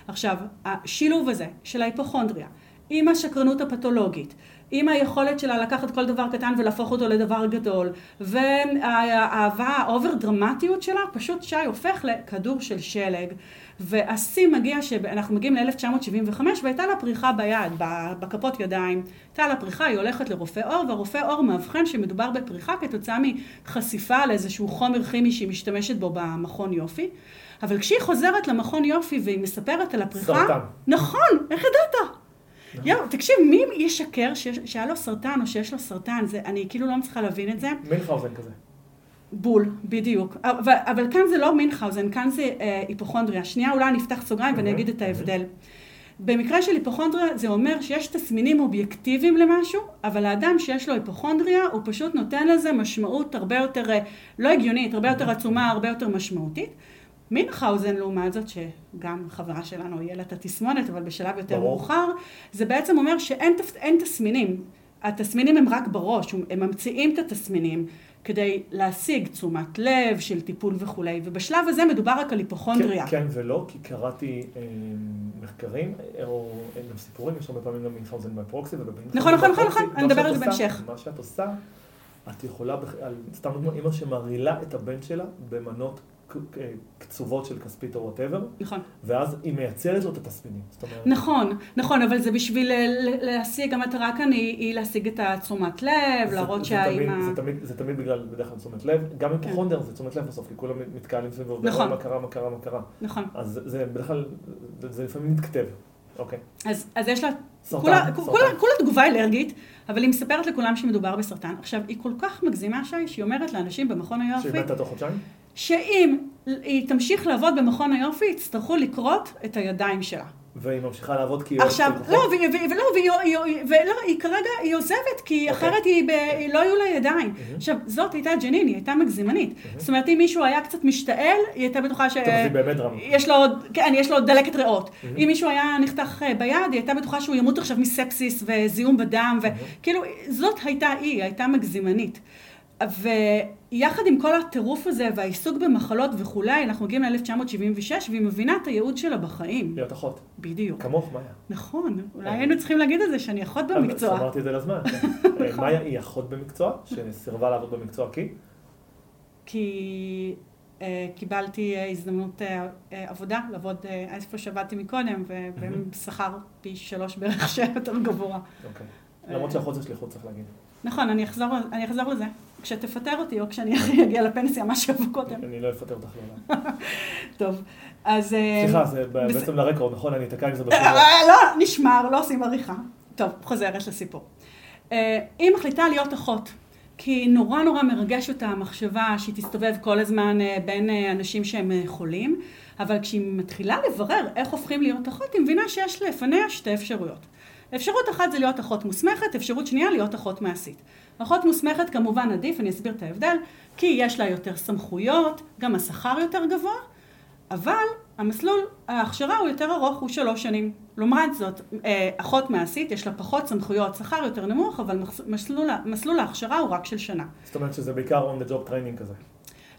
עכשיו, השילוב הזה של ההיפוכונדריה עם השקרנות הפתולוגית, עם היכולת שלה לקחת כל דבר קטן ולהפוך אותו לדבר גדול, והאהבה, האובר דרמטיות שלה, פשוט שהופך לכדור של שלג. והשיא מגיע שאנחנו מגיעים ל-1975 והייתה לה פריחה ביד, בכפות ידיים. הייתה לה פריחה, היא הולכת לרופא עור, והרופא עור מאבחן שמדובר בפריחה כתוצאה מחשיפה לאיזשהו חומר כימי שהיא משתמשת בו במכון יופי. אבל כשהיא חוזרת למכון יופי והיא מספרת על הפריחה... סרטן. נכון, איך ידעת? יואו, תקשיב, מי ישקר שהיה לו סרטן או שיש לו סרטן? זה, אני כאילו לא מצליחה להבין את זה. מינכאוזן כזה. בול, בדיוק. אבל, אבל כאן זה לא מינכאוזן, כאן זה אה, היפוכונדריה. שנייה, אולי אני אפתח סוגריים ואני אגיד את ההבדל. במקרה של היפוכונדריה זה אומר שיש תסמינים אובייקטיביים למשהו, אבל האדם שיש לו היפוכונדריה הוא פשוט נותן לזה משמעות הרבה יותר, אה, לא הגיונית, הרבה יותר עצומה, הרבה יותר משמעותית. מינכאוזן לעומת זאת, שגם חברה שלנו יהיה לה את התסמונת, אבל בשלב יותר ברור. מאוחר, זה בעצם אומר שאין תסמינים. התסמינים הם רק בראש, הם ממציאים את התסמינים כדי להשיג תשומת לב של טיפול וכולי, ובשלב הזה מדובר רק על היפוכונדריה. כן, כן ולא, כי קראתי אה, מחקרים, או אה, גם סיפורים, יש הרבה פעמים גם מינכאוזן בפרוקסי, נכון, נכון, נכון, נכון, אני אדבר על זה בהמשך. מה שאת עושה, את יכולה, סתם דוגמא, אימא שמרעילה את הבן שלה במנות קצובות של כספית או וואטאבר, נכון. ואז היא מייצרת לו את התסמינים. זאת אומרת, נכון, נכון, אבל זה בשביל אה, להשיג, המטרה כאן היא, היא להשיג את התשומת לב, זה- להראות זה שהאימא... זה תמיד- זה תמיד בגלל, בדרך כלל תשומת לב, גם כן. היפוכונדר זה תשומת לב בסוף, כי כולם מתקהלים סביבו, נכון. מה קרה, מה קרה, מה קרה. נכון. אז זה- זה בדרך כלל, זה- זה לפעמים מתכתב. אוקיי. אז, אז יש לה... סרטן, כולה, סרטן. כולה, כולה תגובה אלרגית, אבל היא מספרת לכולם שמדובר בסרטן. עכשיו, היא כל כך מגזימה, שי, שהיא אומרת לאנשים במכון היופי, שהיא מתה תוך חודשיים? שאם היא תמשיך לעבוד במכון היופי, יצטרכו לכרות את הידיים שלה. והיא ממשיכה לעבוד כי היא עכשיו, לא? והיא- והיא- ולא, והיא- היא- ולא, היא כרגע, היא עוזבת, כי אוקיי. אחרת היא, ב- היא לא היו לה ידיים. מהמם. עכשיו, זאת הייתה ג'נין, היא הייתה מגזימנית. מהמם. זאת אומרת, אם מישהו היה קצת משתעל, היא הייתה בטוחה ש... טוב, היא באמת דרמה. יש לו, כן, יש לו דלקת ריאות. מהמם. אם מישהו היה נחתך אה, ביד, היא הייתה בטוחה שהוא ימות עכשיו מספסיס וזיהום בדם, וכאילו, זאת הייתה היא, היא הייתה מגזימנית. ויחד עם כל הטירוף הזה והעיסוק במחלות וכולי, אנחנו מגיעים ל-1976, והיא מבינה את הייעוד שלה בחיים. להיות אחות. בדיוק. כמוך, מאיה. נכון, אולי היינו צריכים להגיד את זה, שאני אחות במקצוע. אמרתי את זה לזמן. כן. אה, מאיה היא אחות במקצוע, שסירבה לעבוד במקצוע כי? כי אה, קיבלתי אה, הזדמנות אה, אה, עבודה, לעבוד אה, איפה שעבדתי מקודם, ובשכר פי שלוש בערך שיותר גבוה. אוקיי. למרות שאחות זה שליחות, צריך להגיד. נכון, אני אחזור, אני אחזור לזה. כשתפטר אותי, או כשאני אגיע לפנסיה, מה שיבוא קודם. אני לא אפטר אותך לעולם. טוב, אז... אה, סליחה, זה בעצם לרקורד, נכון? אני אתקע עם זה בשירות. אה, לא, נשמר, לא עושים עריכה. טוב, חוזרת לסיפור. אה, היא מחליטה להיות אחות, כי נורא נורא מרגש אותה המחשבה שהיא תסתובב כל הזמן אה, בין אה, אנשים שהם אה, חולים, אבל כשהיא מתחילה לברר איך הופכים להיות אחות, היא מבינה שיש לפניה שתי אפשרויות. אפשרות אחת זה להיות אחות מוסמכת, אפשרות שנייה להיות אחות מעשית. אחות מוסמכת כמובן עדיף, אני אסביר את ההבדל, כי יש לה יותר סמכויות, גם השכר יותר גבוה, אבל המסלול, ההכשרה הוא יותר ארוך, הוא שלוש שנים. לעומת זאת, אה, אחות מעשית, יש לה פחות סמכויות, שכר יותר נמוך, אבל מס- מסלול, מסלול ההכשרה הוא רק של שנה. זאת אומרת שזה בעיקר on the job training כזה.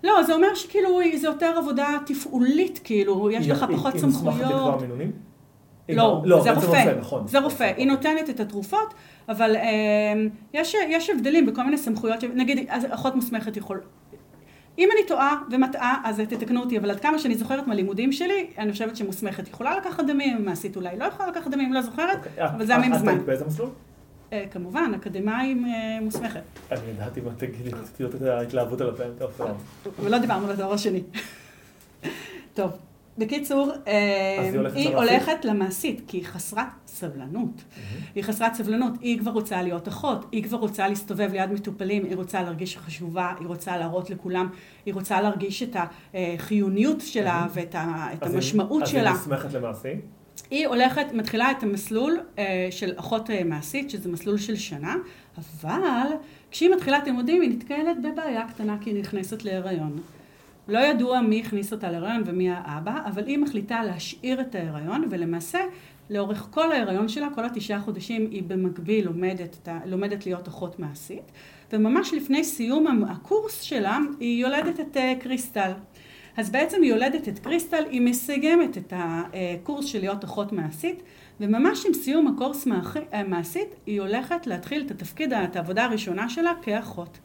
לא, זה אומר שכאילו זה יותר עבודה תפעולית, כאילו, יש לך פחות היא מוסמכת לקבוע סמכויות. מינונים? לא, לא, זה בעצם רופא, נכון. זה רופא, היא נותנת את התרופות, אבל אה, יש, יש הבדלים בכל מיני סמכויות, נגיד אחות מוסמכת יכול, אם אני טועה ומטעה אז תתקנו אותי, אבל עד כמה שאני זוכרת מהלימודים שלי, אני חושבת שמוסמכת יכולה לקחת דמים, מעשית אולי לא יכולה לקחת דמים, לא זוכרת, אוקיי, אבל זה היה את מזמן. היית באיזה מסלול? אה, כמובן, אקדמאים אה, מוסמכת, אני ידעתי מה תגידי, רציתי לראות את ההתלהבות על הפעם. טוב, טוב. ולא דיברנו על הדבר השני. טוב, בקיצור, אה, היא הולכת היא למעשית? הולכת למעשית, כי היא חסרת סבלנות. היא חסרת סבלנות, היא כבר רוצה להיות אחות, היא כבר רוצה להסתובב ליד מטופלים, היא רוצה להרגיש חשובה, היא רוצה להראות לכולם, היא רוצה להרגיש את החיוניות שלה ואת ה- את אז היא- המשמעות אז שלה. היא מוסמכת למעשי. היא הולכת, מתחילה את המסלול אה, של אחות אה, מעשית, שזה מסלול של שנה, אבל כשהיא מתחילה את הלימודים היא נתקלת בבעיה קטנה כי היא נכנסת להיריון. לא ידוע מי הכניס אותה להיריון ומי האבא, אבל היא מחליטה להשאיר את ההיריון, ולמעשה לאורך כל ההיריון שלה, כל התשעה חודשים, היא במקביל לומדת, לומדת להיות אחות מעשית, וממש לפני סיום הקורס שלה, היא יולדת את אה, קריסטל. אז בעצם היא יולדת את קריסטל, היא מסיימת את הקורס של להיות אחות מעשית, וממש עם סיום הקורס מעכי- מעשית, היא הולכת להתחיל את התפקיד, את העבודה הראשונה שלה כאחות.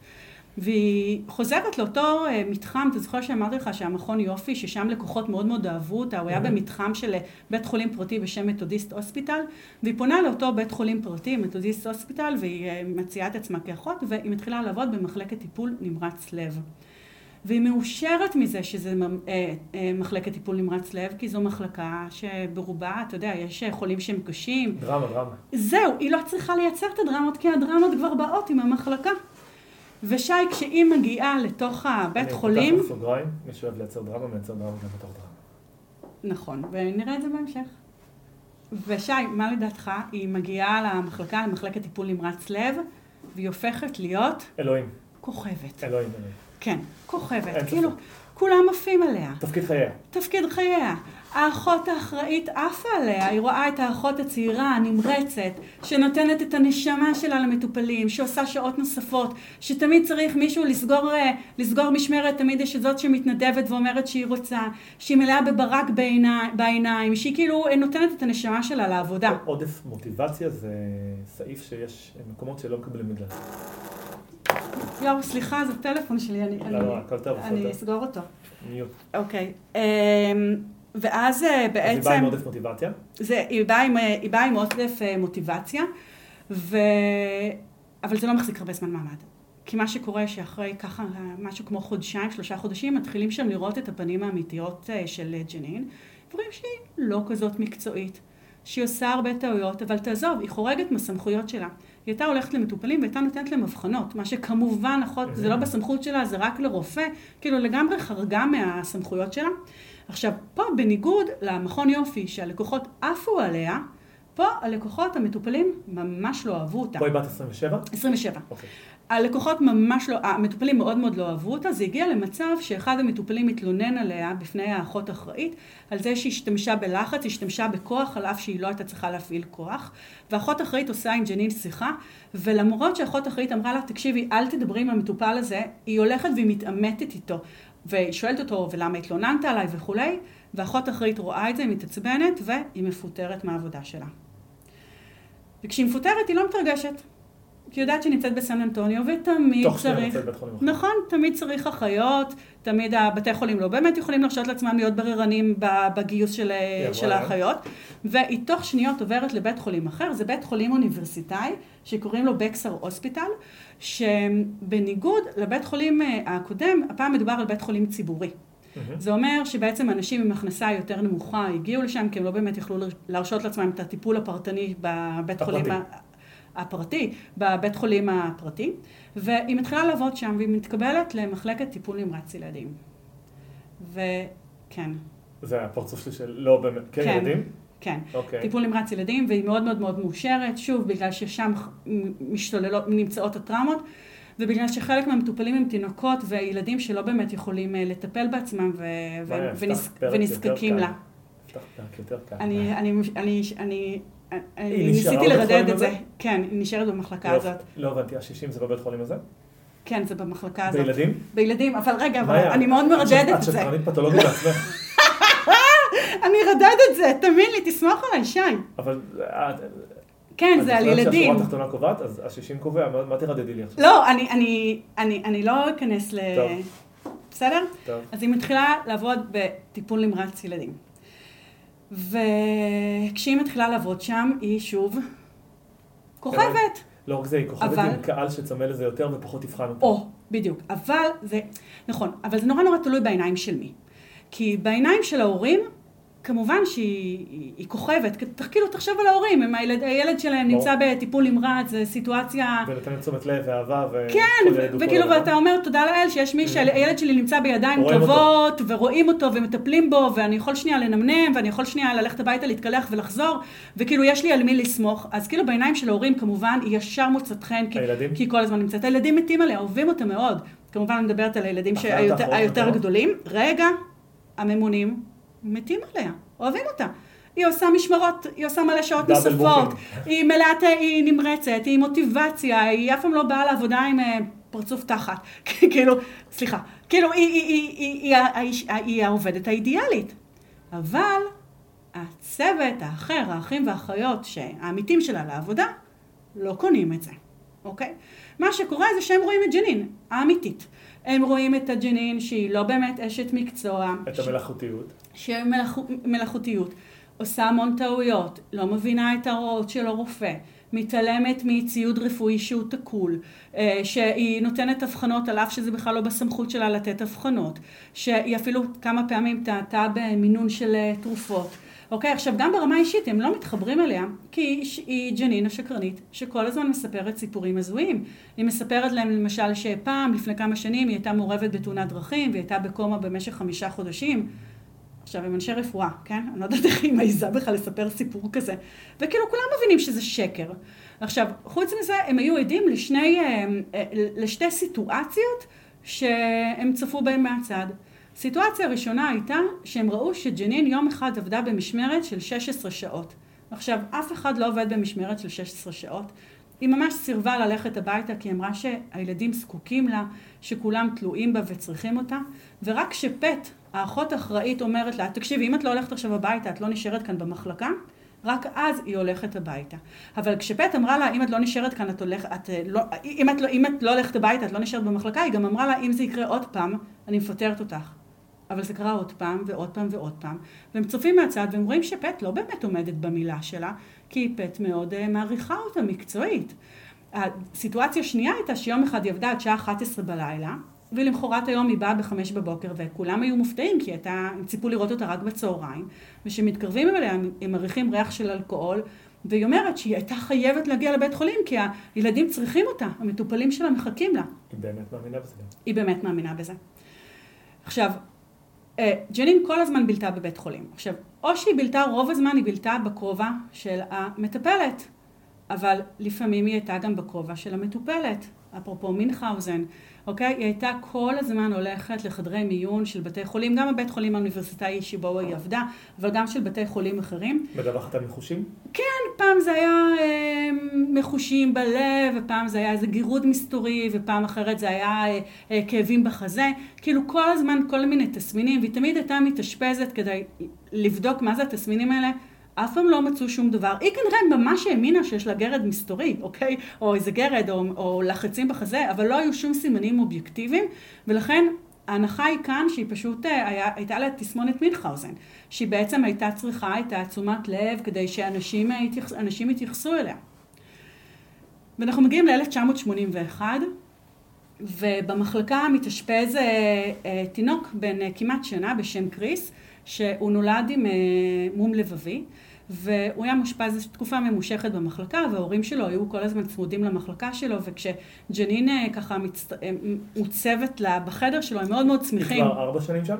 והיא חוזרת לאותו אה, מתחם, אתה זוכר שאמרתי לך שהמכון יופי, ששם לקוחות מאוד מאוד אהבו אותה, הוא היה. במתחם של אה, בית חולים פרטי בשם מתודיסט הוספיטל, והיא פונה לאותו בית חולים פרטי, מתודיסט הוספיטל, והיא אה, מציעה את עצמה כאחות, והיא מתחילה לעבוד במחלקת טיפול נמרץ לב. והיא מאושרת מזה שזה מחלקת טיפול נמרץ לב, כי זו מחלקה שברובה, אתה יודע, יש חולים שהם קשים. דרמה, דרמה. זהו, היא לא צריכה לייצר את הדרמות, כי הדרמות כבר באות עם המחלקה. ושי, כשהיא מגיעה לתוך הבית חולים, אני פותח בסוגריים, מי שאוהב לייצר דרמה, מייצר דרמה גם בתוך דרמה. נכון, ונראה את זה בהמשך. ושי, מה לדעתך? היא מגיעה למחלקה, למחלקת טיפול נמרץ לב, והיא הופכת להיות אלוהים. כוכבת. אלוהים, אלוהים. כן, כוכבת. כאילו, ספק. כולם עפים עליה. תפקיד חייה. תפקיד חייה. האחות האחראית עפה עליה, היא רואה את האחות הצעירה, הנמרצת, שנותנת את הנשמה שלה למטופלים, שעושה שעות נוספות, שתמיד צריך מישהו לסגור, אה, לסגור משמרת, תמיד יש את זאת שמתנדבת ואומרת שהיא רוצה, שהיא מלאה בברק בעיני, בעיניים, שהיא כאילו אה, נותנת את הנשמה שלה לעבודה. עודף מוטיבציה זה סעיף שיש מקומות שלא מקבלים בגלל. יואו, סליחה, זה טלפון שלי, אני, לא, אני, לא, טוב, הכל אני טוב. אסגור אותו. מיוט. אוקיי. אמ, ואז אה, אז היא באה בעצם... עם עודף מוטיבציה. זה, היא באה עם, היא באה עם עודף אה, מוטיבציה, ו... אבל זה לא מחזיק הרבה זמן מעמד. כי מה שקורה שאחרי ככה משהו כמו חודשיים, שלושה חודשים, מתחילים שם לראות את הפנים האמיתיות אה, של אה, ג'נין, ורואים שהיא לא כזאת מקצועית, שהיא עושה הרבה טעויות, אבל תעזוב, היא חורגת מהסמכויות שלה. היא הייתה הולכת למטופלים והייתה נותנת להם אבחנות, מה שכמובן, אחות, זה לא בסמכות שלה, זה רק לרופא, כאילו לגמרי חרגה מהסמכויות שלה. עכשיו, פה בניגוד למכון יופי שהלקוחות עפו עליה, פה הלקוחות המטופלים ממש לא אהבו אותה. פה היא בת 27? 27. אוקיי. הלקוחות ממש לא, המטופלים מאוד מאוד לא אהבו אותה, זה הגיע למצב שאחד המטופלים התלונן עליה בפני האחות האחראית, על זה שהיא השתמשה בלחץ, השתמשה בכוח, על אף שהיא לא הייתה צריכה להפעיל כוח, והאחות האחראית עושה עם ג'נין שיחה, ולמרות שהאחות האחראית אמרה לה, תקשיבי, אל תדברי עם המטופל הזה, היא הולכת והיא מתעמתת איתו, והיא שואלת אותו, ולמה התלוננת עליי וכולי, והאחות האחראית רואה את זה, מתעצבנת, והיא מפוטרת מהעבודה שלה. וכשהיא מפוטרת היא לא מתרגשת. כי יודעת שהיא נמצאת בסן אנטוניו, ותמיד תוך צריך... יוצאת בית חולים. נכון, תמיד צריך אחיות, תמיד הבתי חולים לא באמת יכולים להרשות לעצמם להיות בררנים בגיוס של, של. האחיות, והיא תוך שניות עוברת לבית חולים אחר, זה בית חולים אוניברסיטאי, שקוראים לו בקסר הוספיטל, שבניגוד לבית חולים אה, הקודם, הפעם מדובר על בית חולים ציבורי. מהמם. זה אומר שבעצם אנשים עם הכנסה יותר נמוכה הגיעו לשם כי הם לא באמת יכלו להרשות לעצמם את הטיפול הפרטני בבית הפרטי. הפרטי, בבית חולים הפרטי, והיא מתחילה לעבוד שם והיא מתקבלת למחלקת טיפול נמרץ ילדים. וכן, זה הפרצוף שלי של לא באמת, כן, כן. ילדים? כן. אוקיי. טיפול נמרץ ילדים, והיא מאוד מאוד מאוד מאושרת, שוב, בגלל ששם משתוללות, נמצאות הטראומות, ובגלל שחלק מהמטופלים הם תינוקות וילדים שלא באמת יכולים אה, לטפל בעצמם ו- ו- ונז- ונזקקים לה. קל. אני, אני, אני, אני, אני ניסיתי לרדד את זה. כן, היא נשארת במחלקה לא- הזאת. לא הבנתי, ה-60 זה בבית חולים הזה? כן, זה במחלקה הזאת. בילדים? בילדים, אבל רגע, אבל אני מאוד מרדדת את זה. את שטרנית פתולוגית בעצמך. אני ארדד את זה, תאמין לי, תסמוך עליי, שי. אבל את- כן, זה על ילדים. שהשורה התחתונה קובעת, אז ה-60 קובע, מה- תרדדי לי עכשיו? לא, אני, אני, אני, אני לא אכנס ל... בסדר? טוב. אז היא מתחילה לעבוד בטיפול נמרץ ילדים. וכשהיא מתחילה לעבוד שם, היא שוב כוכבת. לא רק זה, היא כוכבת אבל- עם קהל שצמא לזה יותר ופחות תבחן אותו. או, בדיוק. אבל זה, נכון, אבל זה נורא נורא תלוי בעיניים של מי. כי בעיניים של ההורים, כמובן שהיא היא- היא כוכבת. כאילו, תחשוב על ההורים, אם הילד, הילד שלהם ברור. נמצא בטיפול נמרץ, זו סיטואציה... ונותנת תשומת לב ואהבה ו... כן, וכאילו. ואתה אומר, תודה לאל שיש מי שהילד שלי נמצא בידיים רואים אותו. טובות, ורואים אותו ומטפלים בו, ואני יכול שנייה לנמנם, ואני יכול שנייה ללכת הביתה, להתקלח ולחזור, וכאילו, יש לי על מי לסמוך. אז כאילו, בעיניים של ההורים, כמובן, היא ישר מוצאת חן, כי? כי היא כל הזמן נמצאת. הילדים מתים עליה, אוהבים אותה מאוד. כמובן, אני מדברת על הילדים שהיותר מתות? גדולים. רגע, הממונים מתים עליה, אוהבים אותה. היא עושה משמרות, היא עושה מלא שעות נוספות. היא מלאת, היא נמרצת, היא מוטיבציה, היא אף פעם לא באה לעבודה עם אה, פרצוף תחת. כאילו, סליחה, כאילו היא, העובדת האידיאלית. אבל הצוות האחר, האחים והאחיות, שהעמיתים שלה לעבודה, לא קונים את זה, אוקיי? מה שקורה זה שהם רואים את ג'נין, האמיתית. הם רואים את הג'נין שהיא לא באמת אשת מקצוע. את המלאכותיות. שמלאכותיות, עושה המון טעויות, לא מבינה את ההוראות של הרופא, מתעלמת מציוד רפואי שהוא תקול, אה, שהיא נותנת אבחנות על אף שזה בכלל לא בסמכות שלה לתת אבחנות, שהיא אפילו כמה פעמים טעתה במינון של אה, תרופות. אוקיי, עכשיו גם ברמה האישית הם לא מתחברים אליה, כי היא, ג'נין השקרנית, שכל הזמן מספרת סיפורים הזויים. היא מספרת להם למשל שפעם, לפני כמה שנים, היא הייתה מעורבת בתאונת דרכים, והיא הייתה בקומה במשך חמישה חודשים. עכשיו, הם אנשי רפואה, כן? אני לא יודעת איך היא מעיזה בכלל לספר סיפור כזה. וכאילו, כולם מבינים שזה שקר. עכשיו, חוץ מזה, הם היו עדים לשני, אה, אה, לשתי סיטואציות שהם צפו בהם מהצד. סיטואציה ראשונה הייתה שהם ראו שג'נין יום אחד עבדה במשמרת של 16 שעות. עכשיו, אף אחד לא עובד במשמרת של 16 שעות. היא ממש סירבה ללכת הביתה כי אמרה שהילדים זקוקים לה, שכולם תלויים בה וצריכים אותה, ורק כשפט, האחות האחראית, אומרת לה, תקשיבי, אם את לא הולכת עכשיו הביתה, את לא נשארת כאן במחלקה, רק אז היא הולכת הביתה. אבל כשפט אמרה לה, אם את לא נשארת כאן, את הולכת, את לא, אם, את לא, אם את לא הולכת הביתה, את לא נשארת במחלקה, היא גם אמרה לה, אם זה יקרה עוד פעם, אני מפטרת אותך. אבל זה קרה עוד פעם ועוד פעם ועוד פעם. והם צופים מהצד והם רואים שפט לא באמת עומדת במילה שלה, כי פט מאוד uh, מעריכה אותה מקצועית. הסיטואציה השנייה הייתה שיום אחד היא עבדה עד שעה 11 בלילה, ולמחרת היום היא באה בחמש בבוקר, וכולם היו מופתעים, כי הייתה, הם ציפו לראות אותה רק בצהריים, וכשמתקרבים אליה הם מריחים ריח של אלכוהול, והיא אומרת שהיא הייתה חייבת להגיע לבית חולים, כי הילדים צריכים אותה, המטופלים שלה מחכים לה. היא באמת מאמינה בזה. היא באמת מאמינה בזה. עכשיו, אה, ג'נין כל הזמן בילתה בבית חולים. עכשיו, או שהיא בילתה, רוב הזמן היא בילתה בכובע של המטפלת, אבל לפעמים היא הייתה גם בכובע של המטופלת. אפרופו מינכאוזן, אוקיי? היא הייתה כל הזמן הולכת לחדרי מיון של בתי חולים, גם הבית חולים האוניברסיטאי שבו היא עבדה, אבל גם של בתי חולים אחרים. מדווחת על מחושים? כן, פעם זה היה אה, מחושים בלב, ופעם זה היה איזה גירוד מסתורי, ופעם אחרת זה היה אה, אה, כאבים בחזה. כאילו כל הזמן כל מיני תסמינים, והיא תמיד הייתה מתאשפזת כדי לבדוק מה זה התסמינים האלה. אף פעם לא מצאו שום דבר. היא כנראה ממש האמינה שיש לה גרד מסתורי, אוקיי? או איזה גרד, או, או לחצים בחזה, אבל לא היו שום סימנים אובייקטיביים, ולכן ההנחה היא כאן שהיא פשוט אה, היה, הייתה לה תסמונת מינכאוזן, שהיא בעצם הייתה צריכה את תעצומת לב כדי שאנשים אה, יתייחס, יתייחסו אליה. ואנחנו מגיעים ל-1981, ובמחלקה מתאשפז אה, תינוק בן כמעט שנה בשם קריס, שהוא נולד עם מום לבבי. והוא היה מאושפז תקופה ממושכת במחלקה, וההורים שלו היו כל הזמן צמודים למחלקה שלו, וכשג'נין אה, ככה מצט... אה, מוצבת לה בחדר שלו, הם מאוד מאוד שמחים. היא כבר ארבע שנים שם?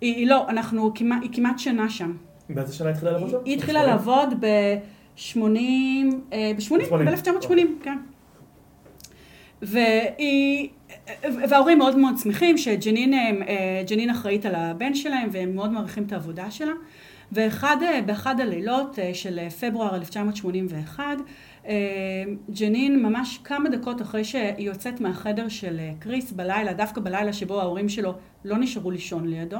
היא, היא לא, אנחנו, כמעט, היא כמעט שנה שם. באיזה שנה התחילה לעבוד שם? היא התחילה לעבוד ב-80, ב-80, ב-1980, כן. והיא, וההורים מאוד מאוד שמחים שג'נין אחראית על הבן שלהם והם מאוד מעריכים את העבודה שלה. ובאחד הלילות אה, של פברואר 1981, אה, ג'נין ממש כמה דקות אחרי שהיא יוצאת מהחדר של אה, קריס בלילה, דווקא בלילה שבו ההורים שלו לא נשארו לישון לידו,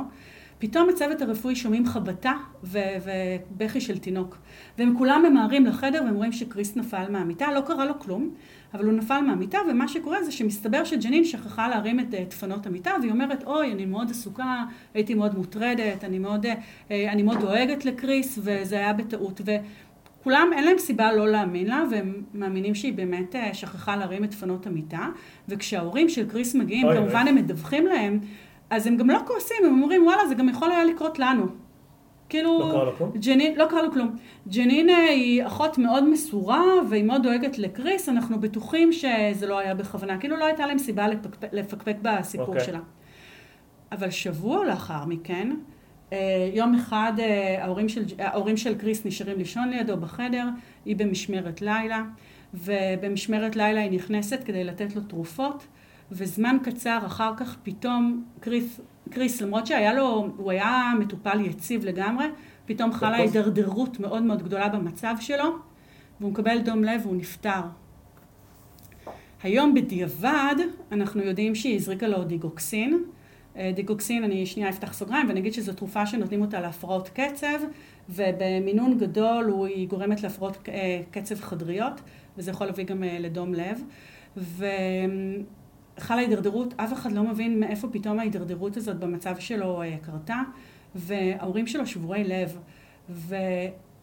פתאום הצוות הרפואי שומעים חבטה ובכי של תינוק. והם כולם ממהרים לחדר והם רואים שקריס נפל מהמיטה, לא קרה לו כלום, אבל הוא נפל מהמיטה, ומה שקורה זה שמסתבר שג'נין שכחה להרים את דפנות המיטה, והיא אומרת, אוי, אני מאוד עסוקה, הייתי מאוד מוטרדת, אני מאוד, אה, אני מאוד דואגת לקריס, וזה היה בטעות. וכולם, אין להם סיבה לא להאמין לה, והם מאמינים שהיא באמת אה, שכחה להרים את דפנות המיטה, וכשההורים של קריס מגיעים, כמובן הם מדווחים להם, אז הם גם לא כועסים, הם אומרים, וואלה, זה גם יכול היה לקרות לנו. כאילו, לא קרה לו כלום? ג'נין, לא קרה לו כלום. ג'נין אה, היא אחות מאוד מסורה והיא מאוד דואגת לקריס, אנחנו בטוחים שזה לא היה בכוונה, כאילו לא הייתה להם סיבה לפקפק, לפקפק בסיפור okay. אוקיי. שלה. אבל שבוע לאחר מכן, אה, יום אחד אה, ההורים של, ההורים של קריס נשארים לישון לידו בחדר, היא במשמרת לילה, ובמשמרת לילה היא נכנסת כדי לתת לו תרופות, וזמן קצר אחר כך פתאום קריס קריס, למרות שהיה לו, הוא היה מטופל יציב לגמרי, פתאום חלה הידרדרות מאוד מאוד גדולה במצב שלו, והוא מקבל דום לב והוא נפטר. היום בדיעבד אנחנו יודעים שהיא הזריקה לו דיגוקסין. אה, דיגוקסין, אני שנייה אפתח סוגריים ואני אגיד שזו תרופה שנותנים אותה להפרעות קצב, ובמינון גדול היא גורמת להפרעות אה, קצב חדריות, וזה יכול להביא גם אה, לדום לב. ו... חלה הידרדרות, אף אחד לא מבין מאיפה פתאום ההידרדרות הזאת במצב שלו אה, קרתה, וההורים שלו שבורי לב,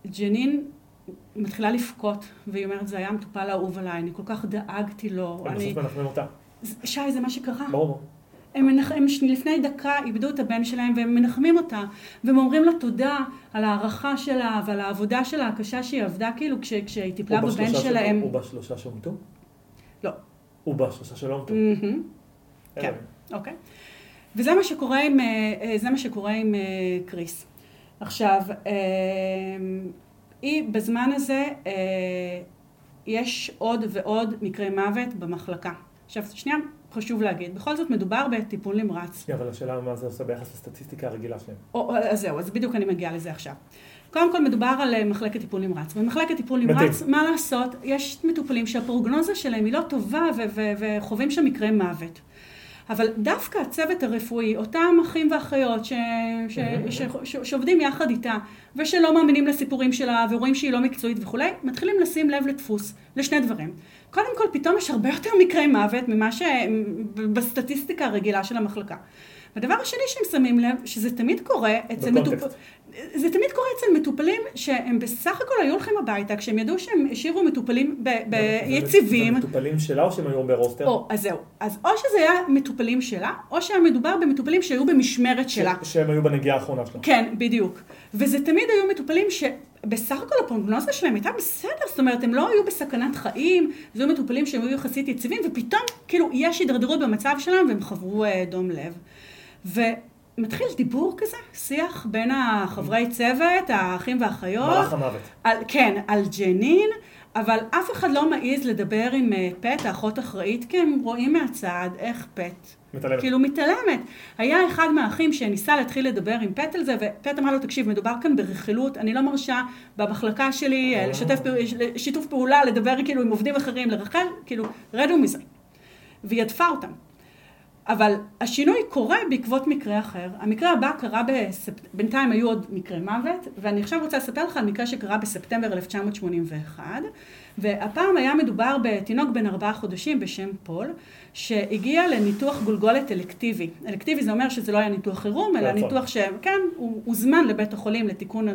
וג'נין מתחילה לבכות, והיא אומרת, זה היה מטופל אהוב עליי, אני כל כך דאגתי לו. הם בסוף מנחמים אותה. שי, זה מה שקרה. ברור. הם, מנח... הם לפני דקה איבדו את הבן שלהם והם מנחמים אותה והם אומרים לה תודה על ההערכה שלה ועל העבודה שלה הקשה שהיא עבדה כאילו כש... כשהיא טיפלה בבן שלהם. הוא בשלושה שמותו? הוא בשלושה שלום טוב. כן, אוקיי. וזה מה שקורה עם, אה, זה מה שקורה עם אה, קריס. עכשיו, אה, היא בזמן הזה, אה, יש עוד ועוד מקרי מוות במחלקה. עכשיו, שנייה, חשוב להגיד, בכל זאת מדובר בטיפול נמרץ. כן, אבל השאלה מה זה עושה ביחס לסטטיסטיקה הרגילה שלהם. או, אז זהו, אז בדיוק אני מגיעה לזה עכשיו. קודם כל מדובר על אה, מחלקת טיפול נמרץ. במחלקת טיפול נמרץ, מה לעשות, יש מטופלים שהפרוגנוזה שלהם היא לא טובה וחווים שם מקרי מוות. אבל דווקא הצוות הרפואי, אותם אחים ואחיות ש... ש... ש... ש... שעובדים יחד איתה ושלא מאמינים לסיפורים שלה ורואים שהיא לא מקצועית וכולי, מתחילים לשים לב לדפוס, לשני דברים. קודם כל, פתאום יש הרבה יותר מקרי מוות ממה שבסטטיסטיקה הרגילה של המחלקה. והדבר השני שהם שמים לב, שזה תמיד קורה אצל מטופלים, זה תמיד קורה אצל מטופלים שהם בסך הכל היו הולכים הביתה כשהם ידעו שהם השאירו מטופלים ביציבים. זה מטופלים שלה או שהם היו ברוסטר? או, אז זהו. אז או שזה היה מטופלים שלה, או שהיה מדובר במטופלים שהיו במשמרת שלה. שהם היו בנגיעה האחרונה שלה. כן, בדיוק. וזה תמיד היו מטופלים ש... בסך הכל הפרוגנוזה שלהם הייתה בסדר, זאת אומרת, הם לא היו בסכנת חיים, זה היו מטופלים שהם היו יחסית יציבים, ופתאום, כאילו, יש הידרדרות במצב שלהם והם חברו אה, דום לב. ומתחיל דיבור כזה, שיח בין החברי צוות, האחים והאחיות. מלאך המוות. על, כן, על ג'נין, אבל אף אחד לא מעז לדבר עם אה, פט, האחות אחראית, כי הם רואים מהצד איך פט מתעלמת. כאילו מתעלמת. היה אחד מהאחים שניסה להתחיל לדבר עם פט על זה, ופט אמר לו, תקשיב, מדובר כאן ברכילות, אני לא מרשה במחלקה שלי אה, לשתף שיתוף פעולה, לדבר כאילו עם עובדים אחרים, לרחל, כאילו, רדו מזה. והיא הדפה אותם. אבל השינוי קורה בעקבות מקרה אחר. המקרה הבא קרה, בספ... בינתיים היו עוד מקרי מוות, ואני עכשיו רוצה לספר לך על מקרה שקרה בספטמבר 1981, והפעם היה מדובר בתינוק בן ארבעה חודשים בשם פול, שהגיע לניתוח גולגולת אלקטיבי. אלקטיבי זה אומר שזה לא היה ניתוח חירום, אלא נכון. ניתוח שכן, הוא הוזמן לבית החולים לתיקון,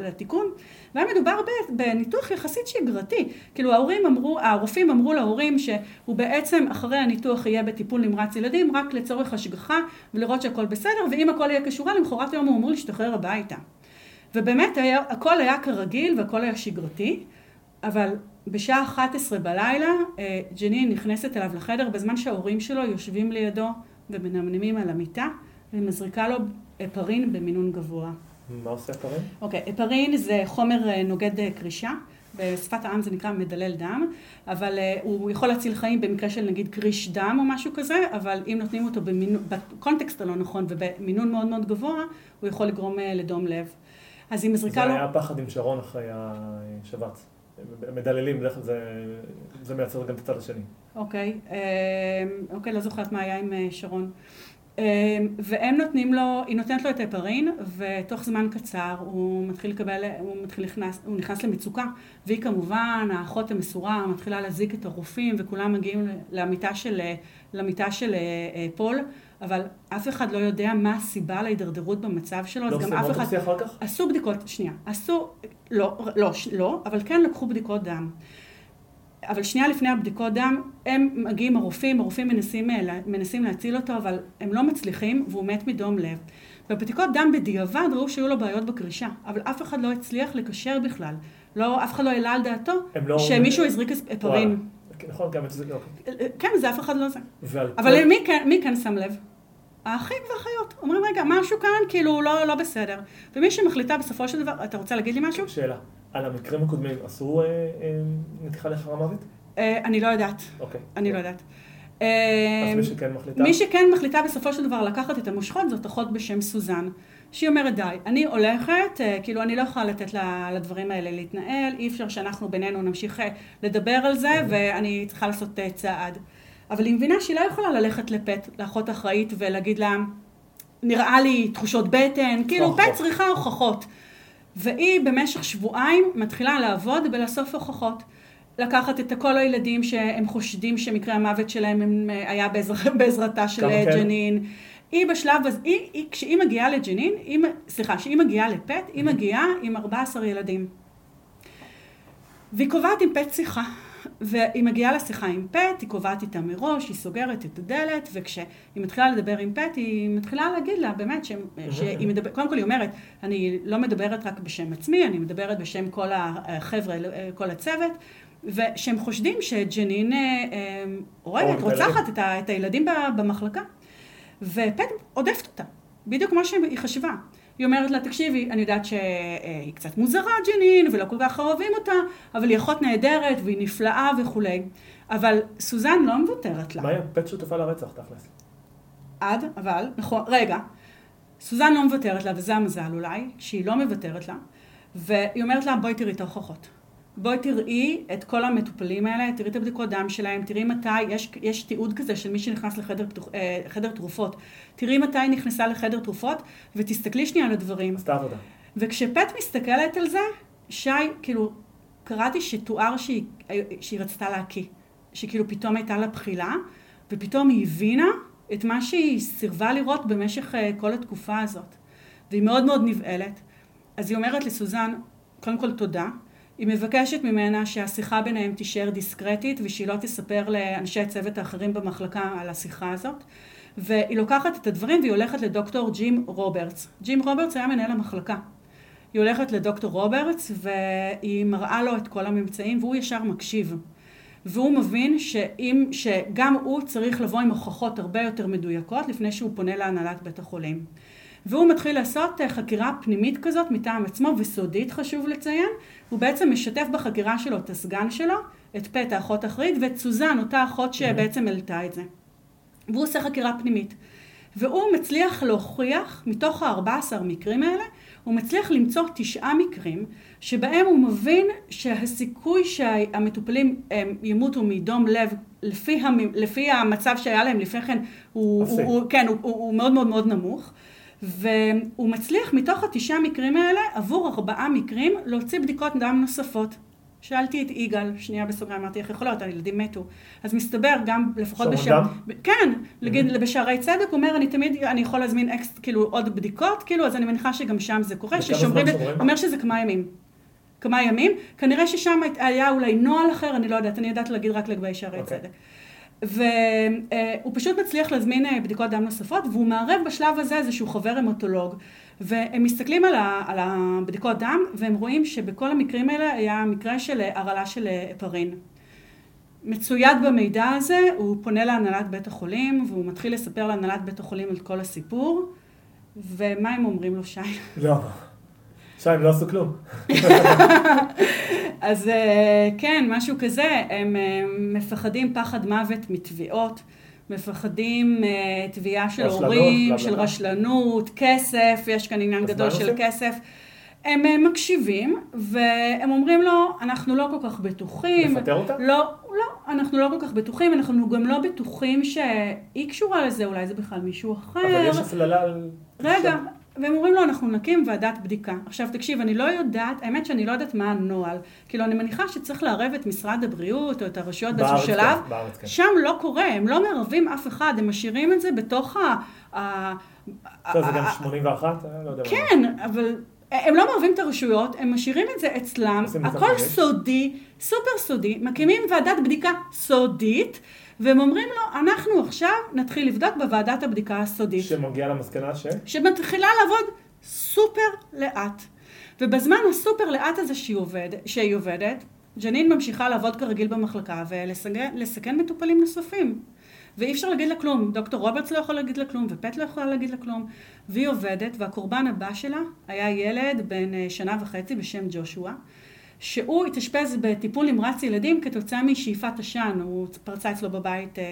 לתיקון והיה מדובר בניתוח יחסית שגרתי. כאילו ההורים אמרו, הרופאים אמרו להורים שהוא בעצם אחרי הניתוח יהיה בטיפול נמרץ ילדים רק לצורך השגחה ולראות שהכל בסדר, ואם הכל יהיה כשורה למחרת היום הוא אמור להשתחרר הביתה. ובאמת היה, הכל היה כרגיל והכל היה שגרתי, אבל בשעה 11 בלילה אה, ג'נין נכנסת אליו לחדר בזמן שההורים שלו יושבים לידו ומנמנמים על המיטה ומזריקה לו הפרין במינון גבוה. מה עושה הפרין? אוקיי, הפרין זה חומר אה, נוגד אה, קרישה. בשפת העם זה נקרא מדלל דם, אבל הוא יכול להציל חיים במקרה של נגיד קריש דם או משהו כזה, אבל אם נותנים אותו במינון, בקונטקסט הלא נכון ובמינון מאוד מאוד גבוה, הוא יכול לגרום לדום לב. אז היא מזריקה לו... זה היה פחד עם שרון אחרי השבץ. מדללים, בדרך זה, זה מייצר גם את הצד השני. אוקיי, אמ, אוקיי, לא זוכרת מה היה עם אה, שרון. אמ, והם נותנים לו, היא נותנת לו את ההפרין, ותוך זמן קצר הוא מתחיל לקבל, הוא מתחיל נכנס, הוא נכנס למצוקה, והיא כמובן, האחות המסורה, מתחילה להזיק את הרופאים, וכולם מגיעים למיטה של, למיטה של אה, אה, פול. אבל אף אחד לא יודע מה הסיבה להידרדרות במצב שלו, לא אז גם אף אחד... אחר כך? עשו בדיקות, שנייה, עשו, לא, לא, לא, אבל כן לקחו בדיקות דם. אבל שנייה לפני הבדיקות דם, הם מגיעים הרופאים, הרופאים מנסים, אה, מנסים להציל אותו, אבל הם לא מצליחים, והוא מת מדום לב. בבדיקות דם בדיעבד ראו שהיו לו בעיות בקרישה, אבל אף אחד לא הצליח לקשר בכלל. לא, אף אחד לא העלה על דעתו לא שמישהו הזריק הפרין. נכון, גם את זה לא. כן, זה אף אחד לא זה. אבל מי כן, מי כן שם לב? האחים והאחיות. אומרים, רגע, משהו כאן כאילו לא, לא בסדר. ומי שמחליטה בסופו של דבר, אתה רוצה להגיד לי משהו? שאלה. על המקרים הקודמים עשו אה, אה, נתיחה לאחר המוות? אה, אני לא יודעת. אוקיי. אני לא יודעת. אז מי שכן מחליטה? מי שכן מחליטה בסופו של דבר לקחת את המושכות זאת אחות בשם סוזן. שהיא אומרת די, אני הולכת, כאילו אני לא יכולה לתת לדברים האלה להתנהל, אי אפשר שאנחנו בינינו נמשיך לדבר על זה ואני צריכה לעשות צעד. אבל היא מבינה שהיא לא יכולה ללכת לפט, לאחות אחראית ולהגיד לה, נראה לי תחושות בטן, כאילו פט צריכה הוכחות. והיא במשך שבועיים מתחילה לעבוד בלאסוף הוכחות. לקחת את כל הילדים שהם חושדים שמקרה המוות שלהם היה בעזר, בעזרתה של ג'נין. כן. היא בשלב הזה, היא, היא, כשהיא מגיעה לג'נין, היא, סליחה, כשהיא מגיעה לפט, היא מגיעה עם 14 ילדים. והיא קובעת עם פט שיחה. והיא מגיעה לשיחה עם פט, היא קובעת איתה מראש, היא סוגרת את הדלת, וכשהיא מתחילה לדבר עם פט, היא מתחילה להגיד לה באמת, ש... שהיא מדבר, קודם כל היא אומרת, אני לא מדברת רק בשם עצמי, אני מדברת בשם כל החבר'ה, כל הצוות, ושהם חושדים שג'נין אה, אה, הורגת, רוצחת את, ה... את הילדים במחלקה. ופט עודפת אותה, בדיוק כמו שהיא חשבה. היא אומרת לה, תקשיבי, אני יודעת שהיא קצת מוזרה, ג'נין, ולא כל כך אוהבים אותה, אבל היא אחות נהדרת, והיא נפלאה וכולי. אבל סוזן לא מוותרת לה. מה היא הפט שותפה לרצח, תכלס? עד, אבל, נכון, רגע. סוזן לא מוותרת לה, וזה המזל אולי, שהיא לא מוותרת לה, והיא אומרת לה, בואי תראי את ההוכחות. בואי תראי את כל המטופלים האלה, תראי את הבדיקות דם שלהם, תראי מתי, יש, יש תיעוד כזה של מי שנכנס לחדר פתוח, אה, חדר תרופות. תראי מתי היא נכנסה לחדר תרופות, ותסתכלי שנייה על הדברים. עשתה עבודה. וכשפט מסתכלת על זה, שי, כאילו, קראתי שתואר שהיא, שהיא רצתה להקיא. שכאילו פתאום הייתה לה בחילה, ופתאום היא הבינה את מה שהיא סירבה לראות במשך אה, כל התקופה הזאת. והיא מאוד מאוד נבהלת. אז היא אומרת לסוזן, קודם כל תודה. היא מבקשת ממנה שהשיחה ביניהם תישאר דיסקרטית ושהיא לא תספר לאנשי הצוות האחרים במחלקה על השיחה הזאת. והיא לוקחת את הדברים והיא הולכת לדוקטור ג'ים רוברטס. ג'ים רוברטס היה מנהל המחלקה. היא הולכת לדוקטור רוברטס והיא מראה לו את כל הממצאים והוא ישר מקשיב. והוא מבין שאם, שגם הוא צריך לבוא עם הוכחות הרבה יותר מדויקות לפני שהוא פונה להנהלת בית החולים. והוא מתחיל לעשות אה, חקירה פנימית כזאת מטעם עצמו וסודית חשוב לציין. הוא בעצם משתף בחקירה שלו את הסגן שלו, את פט האחות האחראית ואת סוזן, אותה אחות שבעצם העלתה את זה. והוא עושה חקירה פנימית. והוא מצליח להוכיח מתוך ה-14 מקרים האלה הוא מצליח למצוא תשעה מקרים שבהם הוא מבין שהסיכוי שהמטופלים ימותו מדום לב לפי, המ, לפי המצב שהיה להם לפני כן הוא, הוא, הוא, כן, הוא, הוא, הוא מאוד מאוד מאוד נמוך והוא מצליח מתוך התשעה מקרים האלה עבור ארבעה מקרים להוציא בדיקות דם נוספות שאלתי את יגאל, שנייה בסוגריים, אמרתי איך יכול להיות, הילדים מתו. אז מסתבר גם, לפחות בשער... כן, נגיד mm-hmm. בשערי צדק, הוא אומר, אני תמיד, אני יכול להזמין אקס, כאילו עוד בדיקות, כאילו, אז אני מניחה שגם שם זה קורה, ששומרים, אומר שזה כמה ימים. כמה ימים, כנראה ששם היה אולי נוהל אחר, אני לא יודעת, אני יודעת להגיד רק לגבי שערי okay. אוקיי. צדק. והוא פשוט מצליח להזמין אה, בדיקות דם נוספות, והוא מערב בשלב הזה איזשהו חבר המטולוג. והם מסתכלים על, ה, על הבדיקות דם, והם רואים שבכל המקרים האלה היה מקרה של הרעלה של הפרין. מצויד במידע הזה, הוא פונה להנהלת בית החולים, והוא מתחיל לספר להנהלת בית החולים את כל הסיפור, ומה הם אומרים לו, שי? לא. שי, הם לא עשו כלום. אז אה, כן, משהו כזה, הם אה, מפחדים פחד מוות מתביעות. מפחדים uh, תביעה של רשלנות, הורים, של רשלנות, כסף, יש כאן עניין גדול של עושים? כסף. הם מקשיבים, והם אומרים לו, אנחנו לא כל כך בטוחים. לפטר אותה? לא, לא, אנחנו לא כל כך בטוחים, אנחנו גם לא בטוחים שהיא קשורה לזה, אולי זה בכלל מישהו אחר. אבל יש הפללה על... רגע, והם אומרים לו, אנחנו נקים ועדת בדיקה. עכשיו, תקשיב, אני לא יודעת, האמת שאני לא יודעת מה הנוהל. כאילו, אני מניחה שצריך לערב את משרד הבריאות או את הרשויות באיזשהו שלב. כן, בארץ, כן. שם לא קורה, הם לא מערבים אף אחד, הם משאירים את זה בתוך ה... טוב, זה גם 81? לא יודע כן, אבל הם לא מערבים את הרשויות, הם משאירים את זה אצלם, הכל סודי, סופר סודי, מקימים ועדת בדיקה סודית. והם אומרים לו, אנחנו עכשיו נתחיל לבדוק בוועדת הבדיקה הסודית. שמגיעה למסקנה ש? שמתחילה לעבוד סופר לאט. ובזמן הסופר לאט הזה שהיא, עובד, שהיא עובדת, ג'נין ממשיכה לעבוד כרגיל במחלקה ולסכן מטופלים נוספים. ואי אפשר להגיד לה כלום, דוקטור רוברטס לא יכול להגיד לה כלום, ופט לא יכולה להגיד לה כלום. והיא עובדת, והקורבן הבא שלה היה ילד בן אה, שנה וחצי בשם ג'ושוע, שהוא התאשפז בטיפול נמרץ ילדים כתוצאה משאיפת עשן, הוא פרצה אצלו בבית אה,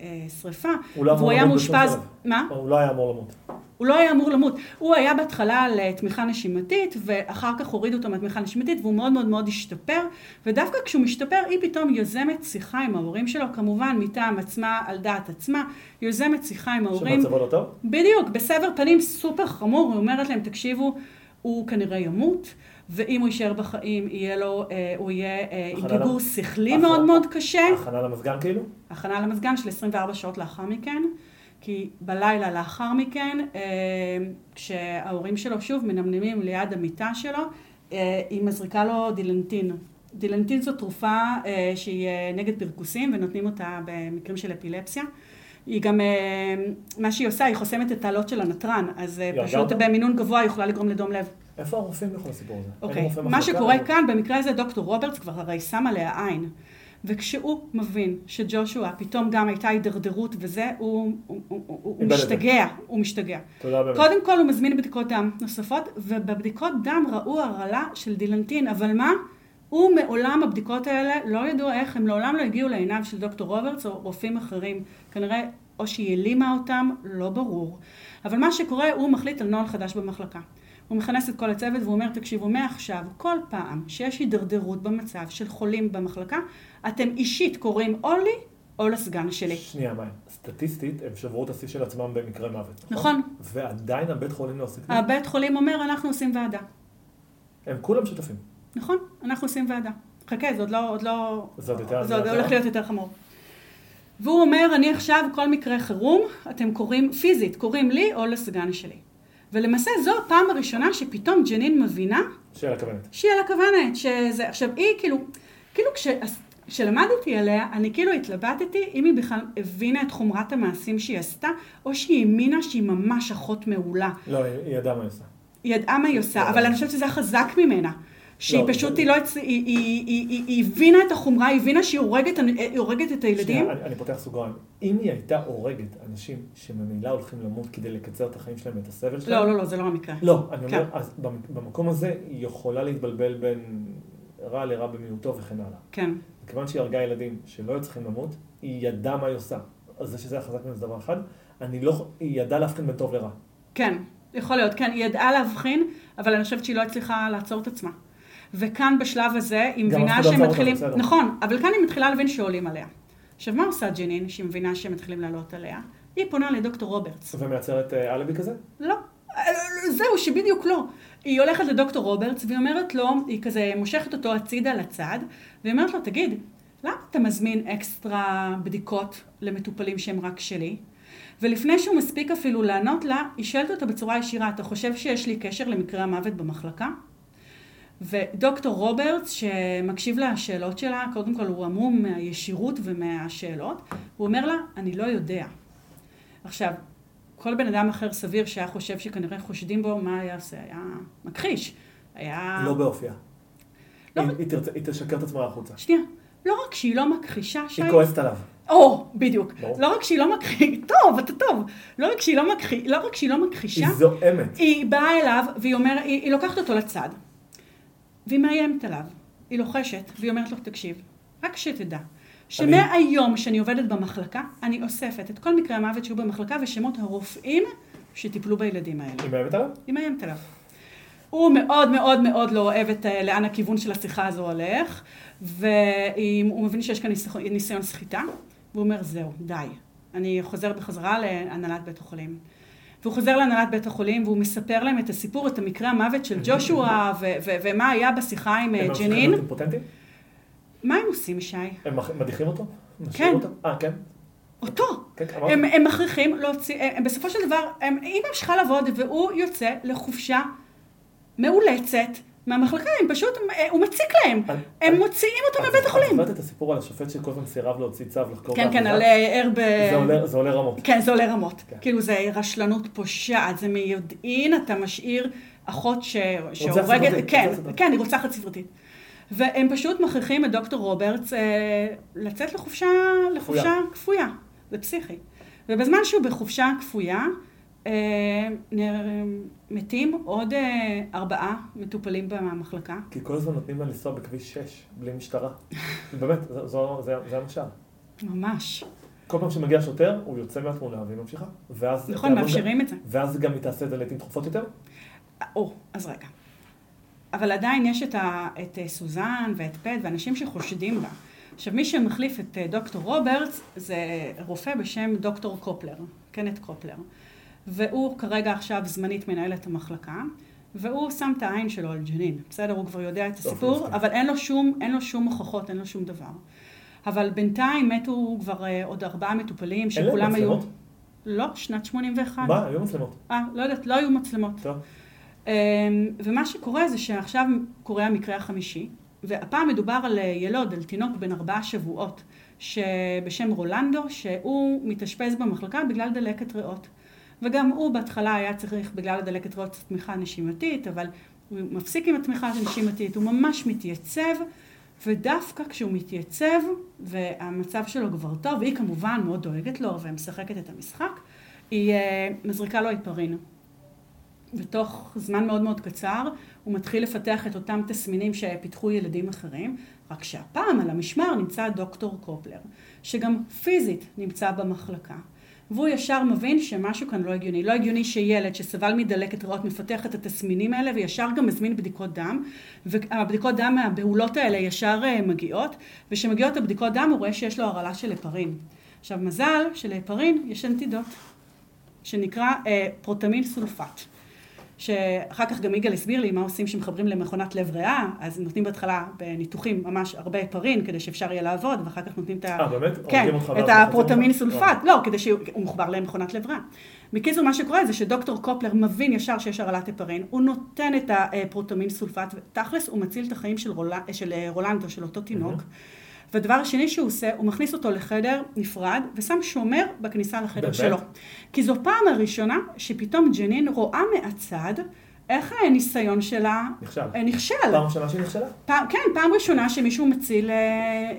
אה, שריפה, לא והוא היה מאושפז, מה? הוא לא היה אמור למות. הוא לא היה אמור למות, הוא היה בהתחלה על אה, תמיכה נשימתית ואחר כך הורידו אותו מהתמיכה הנשימתית והוא מאוד מאוד מאוד השתפר ודווקא כשהוא משתפר היא פתאום יוזמת שיחה עם ההורים שלו, כמובן מטעם עצמה על דעת עצמה, יוזמת שיחה עם ההורים. שמצבו לא טוב? בדיוק, בסבר פנים סופר חמור, היא אומרת להם תקשיבו, הוא כנראה ימות. ואם הוא יישאר בחיים, יהיה לו, אה, הוא יהיה אה, עם פיגור שכלי הכ... מאוד מאוד קשה. הכנה למזגן כאילו? הכנה למזגן של 24 שעות לאחר מכן. כי בלילה לאחר מכן, אה, כשההורים שלו שוב מנמנמים ליד המיטה שלו, אה, היא מזריקה לו דילנטין. דילנטין זו תרופה אה, שהיא אה, נגד פרכוסים ונותנים אותה במקרים של אפילפסיה. היא גם, מה שהיא עושה, היא חוסמת את העלות של הנתרן, אז פשוט במינון גבוה היא יכולה לגרום לדום לב. איפה הרופאים בכל הסיפור הזה? אוקיי, מה שקורה כאן, במקרה הזה דוקטור רוברטס כבר הרי שם עליה עין. וכשהוא מבין שג'ושוע פתאום גם הייתה הידרדרות וזה, הוא, הוא, הוא, הוא. משתגע, הוא משתגע. תודה באמת. קודם כל הוא מזמין בדיקות דם נוספות, ובבדיקות דם ראו הרעלה של דילנטין, אבל מה? הוא מעולם, הבדיקות האלה, לא ידעו איך, הם לעולם לא הגיעו לעיניו של דוקטור רוברטס או רופאים אחרים. כנראה או שהיא העלימה אותם, לא ברור. אבל מה שקורה, הוא מחליט על נוהל חדש במחלקה. הוא מכנס את כל הצוות והוא אומר, תקשיבו, מעכשיו, כל פעם שיש הידרדרות במצב של חולים במחלקה, אתם אישית קוראים או לי או לסגן שלי. שנייה, מאי. סטטיסטית, הם שברו את השיא של עצמם במקרה מוות. נכון. ועדיין הבית חולים לא עושה כלום. הבית חולים אומר, אנחנו עושים ועדה. הם כולם שותפים. נכון, אנחנו עושים ועדה. חכה, זה עוד לא, עוד לא... זה עוד יותר- זה עוד הולך? להיות יותר חמור. והוא אומר, אני עכשיו, כל מקרה חירום, אתם קוראים, פיזית, קוראים לי או לסגן שלי. ולמעשה זו הפעם הראשונה שפתאום ג'נין מבינה שיהיה לכוונת. שהיא על הכוונת, שזה, עכשיו היא כאילו, כאילו כש, כשלמדתי עליה, אני כאילו התלבטתי אם היא בכלל הבינה את חומרת המעשים שהיא עשתה, או שהיא האמינה שהיא ממש אחות מעולה. לא, היא ידעה מה היא עושה. היא ידעה מה היא עושה, אבל אני חושבת שזה היה חזק ממנה. שהיא לא, פשוט, זה- היא לא, הצ- היא, היא, היא, היא, הבינה את החומרה, היא הבינה שהיא הורגת, היא הורגת את הילדים. שנייה, אני, אני פותח סוגריים. אם היא הייתה הורגת אנשים שממילא הולכים למות כדי לקצר את החיים שלהם ואת הסבל שלהם... לא, לא, לא, זה לא המקרה. לא, אני אומר, כן. אז במ- במקום הזה היא יכולה להתבלבל בין רע לרע במיעוטו וכן הלאה. כן. מכיוון שהיא הרגה ילדים שלא היו צריכים למות, היא ידעה מה היא עושה. אז זה שזה היה חזק ממנו זה דבר אחד. אני לא, היא ידעה להבחין בין טוב לרע. כן, יכול להיות, כן, היא ידעה להבחין, אבל אני חושבת שהיא לא הצליחה לעצור את עצמה. וכאן בשלב הזה, היא מבינה שהם אותה, מתחילים, בסדר. נכון, אבל כאן היא מתחילה להבין שעולים עליה. עכשיו, מה עושה ג'נין, שהיא מבינה שהם מתחילים לעלות עליה? היא פונה לדוקטור רוברטס. ומייצרת אה, אלבי כזה? לא, זהו, שבדיוק לא. היא הולכת לדוקטור רוברטס, והיא אומרת לו, היא כזה מושכת אותו הצידה לצד, והיא אומרת לו, תגיד, למה אתה מזמין אקסטרה בדיקות למטופלים שהם רק שלי? ולפני שהוא מספיק אפילו לענות לה, היא שואלת אותו בצורה ישירה, אתה חושב שיש לי קשר למקרה המוות במחלקה? ודוקטור רוברטס, שמקשיב לשאלות שלה, קודם כל הוא המום מהישירות ומהשאלות, הוא אומר לה, אני לא יודע. עכשיו, כל בן אדם אחר סביר שהיה חושב שכנראה חושדים בו, מה היה עושה? היה מכחיש. היה... לא באופייה. לא. היא- היא תרצה- היא תשקר את עצמה החוצה. שנייה. לא רק שהיא לא מכחישה, שי... היא כועסת עליו. או, בדיוק. ברור. לא רק שהיא לא מכחישה, טוב, אתה טוב. לא רק שהיא לא מכחישה, לא רק שהיא לא מכחישה, היא זועמת. היא באה אליו והיא אומרת, היא, היא לוקחת אותו לצד. והיא מאיימת עליו. היא לוחשת, והיא אומרת לו, תקשיב, רק שתדע, שמהיום שאני עובדת במחלקה, אני אוספת את כל מקרי המוות שהיו במחלקה ושמות הרופאים שטיפלו בילדים האלה. היא מאיימת עליו? היא מאיימת עליו. הוא מאוד מאוד מאוד לא אוהב את אה, לאן הכיוון של השיחה הזו הולך, והוא מבין שיש כאן ניסיון- ניסיון סחיטה, והוא אומר, זהו, די. אני חוזר בחזרה להנהלת בית החולים. והוא חוזר להנהלת בית החולים והוא מספר להם את הסיפור, את המקרה המוות של ג'ושוע ו- ומה היה בשיחה עם אה, ג'נין. מה הם עושים, שי? הם מדיחים אותו? כן. אה, כן? אותו. כן. הם, הם מכריחים להוציא, הם, הם בסופו של דבר, הם, היא ממשיכה לעבוד והוא יוצא לחופשה מאולצת מהמחלקה, הם פשוט, הוא מציק להם. הם מוציאים אותו מבית החולים. את זוכרת את הסיפור על השופט שכל הזמן סירב להוציא צו לחקור כן, כן? על אה, ער ב... זה עולה- רמות. כן, זה עולה רמות. כן. כאילו זה רשלנות פושעת, זה מיודעין, אתה משאיר אחות. שהורגת, כן. כן, היא רוצחת סדרתית. והם פשוט מכריחים את דוקטור רוברטס אה, לצאת לחופשה, כפויה, זה פסיכי. ובזמן שהוא בחופשה כפויה, אה, מתים עוד אה, ארבעה מטופלים במחלקה. כי כל הזמן נותנים לה לנסוע בכביש 6, בלי משטרה. באמת, זו- זו- זה זה המשל. ממש. כל פעם שמגיע שוטר, הוא יוצא מהתמונה והיא ממשיכה. ואז... נכון, מאפשרים גם- את זה. ואז גם היא תעשה את זה לעיתים תכופות יותר? או, אז רגע. אבל עדיין יש את, ה, את אה, סוזן ואת פט ואנשים שחושדים בה. עכשיו, מי שמחליף את אה, דוקטור רוברטס זה רופא בשם דוקטור קופלר, קנט קופלר. והוא כרגע עכשיו זמנית מנהל את המחלקה, והוא שם את העין שלו על ג'נין. בסדר, הוא כבר יודע את הסיפור, מסכים. אבל אין לו שום, אין לו שום הוכחות, אין לו שום דבר. אבל בינתיים מתו כבר אה, עוד ארבעה מטופלים, שכולם היו... לא, שנת 81. מה? היו מצלמות. אה, לא יודעת, לא היו מצלמות. טוב. אמ, ומה שקורה זה שעכשיו קורה המקרה החמישי, והפעם מדובר על אה, ילוד, על תינוק בן ארבעה שבועות, שבשם רולנדו, שהוא מתאשפז במחלקה בגלל דלקת ריאות. וגם הוא בהתחלה היה צריך בגלל הדלקת ריאות תמיכה נשימתית, אבל הוא מפסיק עם התמיכה הנשימתית, הוא ממש מתייצב, ודווקא כשהוא מתייצב והמצב שלו כבר טוב, והיא כמובן מאוד דואגת לו ומשחקת את המשחק, היא אה, מזריקה לו היפרין. בתוך זמן מאוד מאוד קצר הוא מתחיל לפתח את אותם תסמינים שפיתחו ילדים אחרים, רק שהפעם על המשמר נמצא דוקטור קופלר, שגם פיזית נמצא במחלקה. והוא ישר מבין שמשהו כאן לא הגיוני. לא הגיוני שילד שסבל מדלקת ריאות מפתח את התסמינים האלה וישר גם מזמין בדיקות דם, והבדיקות דם מהבהולות האלה ישר אה, מגיעות, וכשמגיעות הבדיקות דם הוא רואה שיש לו הרעלה של הפרין. עכשיו מזל שלהפרין יש אנטידוט, שנקרא אה, פרוטמין סולפט. שאחר כך גם יגאל הסביר לי מה עושים כשמחברים למכונת לב ריאה, אז נותנים בהתחלה בניתוחים ממש הרבה הפרין כדי שאפשר יהיה לעבוד, ואחר כך נותנים את ה... אה, באמת? כן, את הפרוטמין? סולפט, לא, כדי שהוא מחובר למכונת לב ריאה. בקיצור, מה שקורה זה שדוקטור קופלר מבין ישר שיש הרעלת הפרין, הוא נותן את הפרוטמין סולפט, ותכלס הוא מציל את החיים של, רול... של אה, רולנדו, של אותו תינוק. והדבר השני שהוא עושה, הוא מכניס אותו לחדר נפרד ושם שומר בכניסה לחדר באמת? שלו. כי זו פעם הראשונה שפתאום ג'נין רואה מהצד איך הניסיון שלה נכשל. אה, נכשל. פעם ראשונה שהיא נכשלה? פעם, כן, פעם ראשונה שמישהו מציל, אה,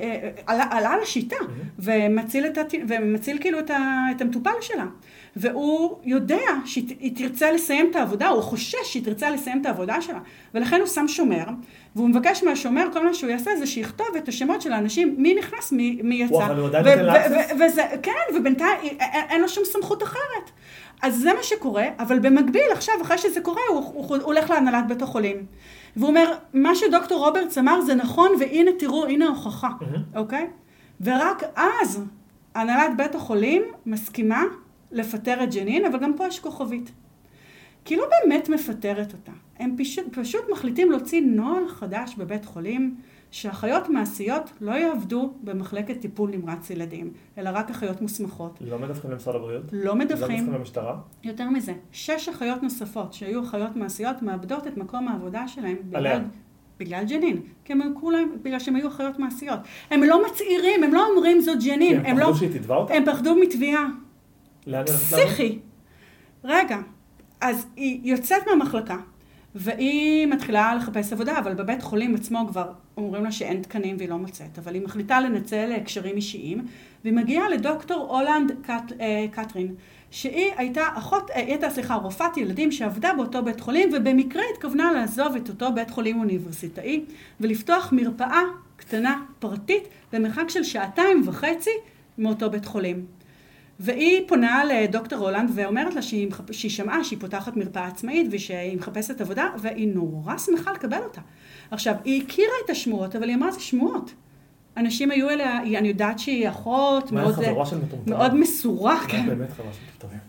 אה, עלה, עלה על השיטה, ומציל, את, הת- ומציל כאילו את, ה, את המטופל שלה. והוא יודע שהיא תרצה לסיים את העבודה, הוא חושש שהיא תרצה לסיים את העבודה שלה, ולכן הוא שם שומר, והוא מבקש מהשומר, כל מה שהוא יעשה זה שיכתוב את השמות של האנשים, מי נכנס, מי, מי יצא. וואו, אבל הוא עדיין נותן לה וזה, כן, ובינתיים אין, אין לו שום סמכות אחרת. אז זה מה שקורה, אבל במקביל עכשיו, אחרי שזה קורה, הוא, הוא, הוא הולך להנהלת בית החולים. והוא אומר, מה שדוקטור רוברטס אמר זה נכון, והנה תראו, הנה ההוכחה, אוקיי? ורק אז הנהלת בית החולים מסכימה לפטר את ג'נין, אבל גם פה יש כוכבית. כי לא באמת מפטרת אותה. הם פשוט, פשוט מחליטים להוציא נוהל חדש בבית חולים, שאחיות מעשיות לא יעבדו במחלקת טיפול נמרץ ילדים, אלא רק אחיות מוסמכות. לא מדווחים למשרד הבריאות? לא לא מדווחים. מדווחים למשטרה? יותר מזה, שש אחיות נוספות שהיו אחיות מעשיות מאבדות את מקום העבודה שלהם בגלל, עליהם. בגלל ג'נין. כי הם כולם, בגלל שהם היו אחיות מעשיות. הם לא מצהירים, הם לא אומרים זאת כי ג'נין. הם הם לא... פחדו שהיא תתבע אותה? הם פחדו מתביעה. פסיכי. רגע, אז היא יוצאת מהמחלקה, והיא מתחילה לחפש עבודה, אבל בבית חולים עצמו כבר אומרים לה שאין תקנים והיא לא מוצאת, אבל היא מחליטה לנצל קשרים אישיים, והיא מגיעה לדוקטור הולנד קט, אה, קטרין, שהיא הייתה אחות, אה, היא הייתה, סליחה, רופאת ילדים שעבדה באותו בית חולים, ובמקרה התכוונה לעזוב את אותו בית חולים אוניברסיטאי, ולפתוח מרפאה קטנה פרטית במרחק של שעתיים וחצי מאותו בית חולים. והיא פונה לדוקטור הולנד ואומרת לה שהיא, מחפ- שהיא שמעה שהיא פותחת מרפאה עצמאית ושהיא מחפשת עבודה והיא נורא שמחה לקבל אותה. עכשיו, היא הכירה את השמועות, אבל היא אמרה זה שמועות. אנשים היו אליה, אני יודעת שהיא אחות מאוד, מטומטמים? מאוד מסורה, כן. באמת חברה של מטומטמים.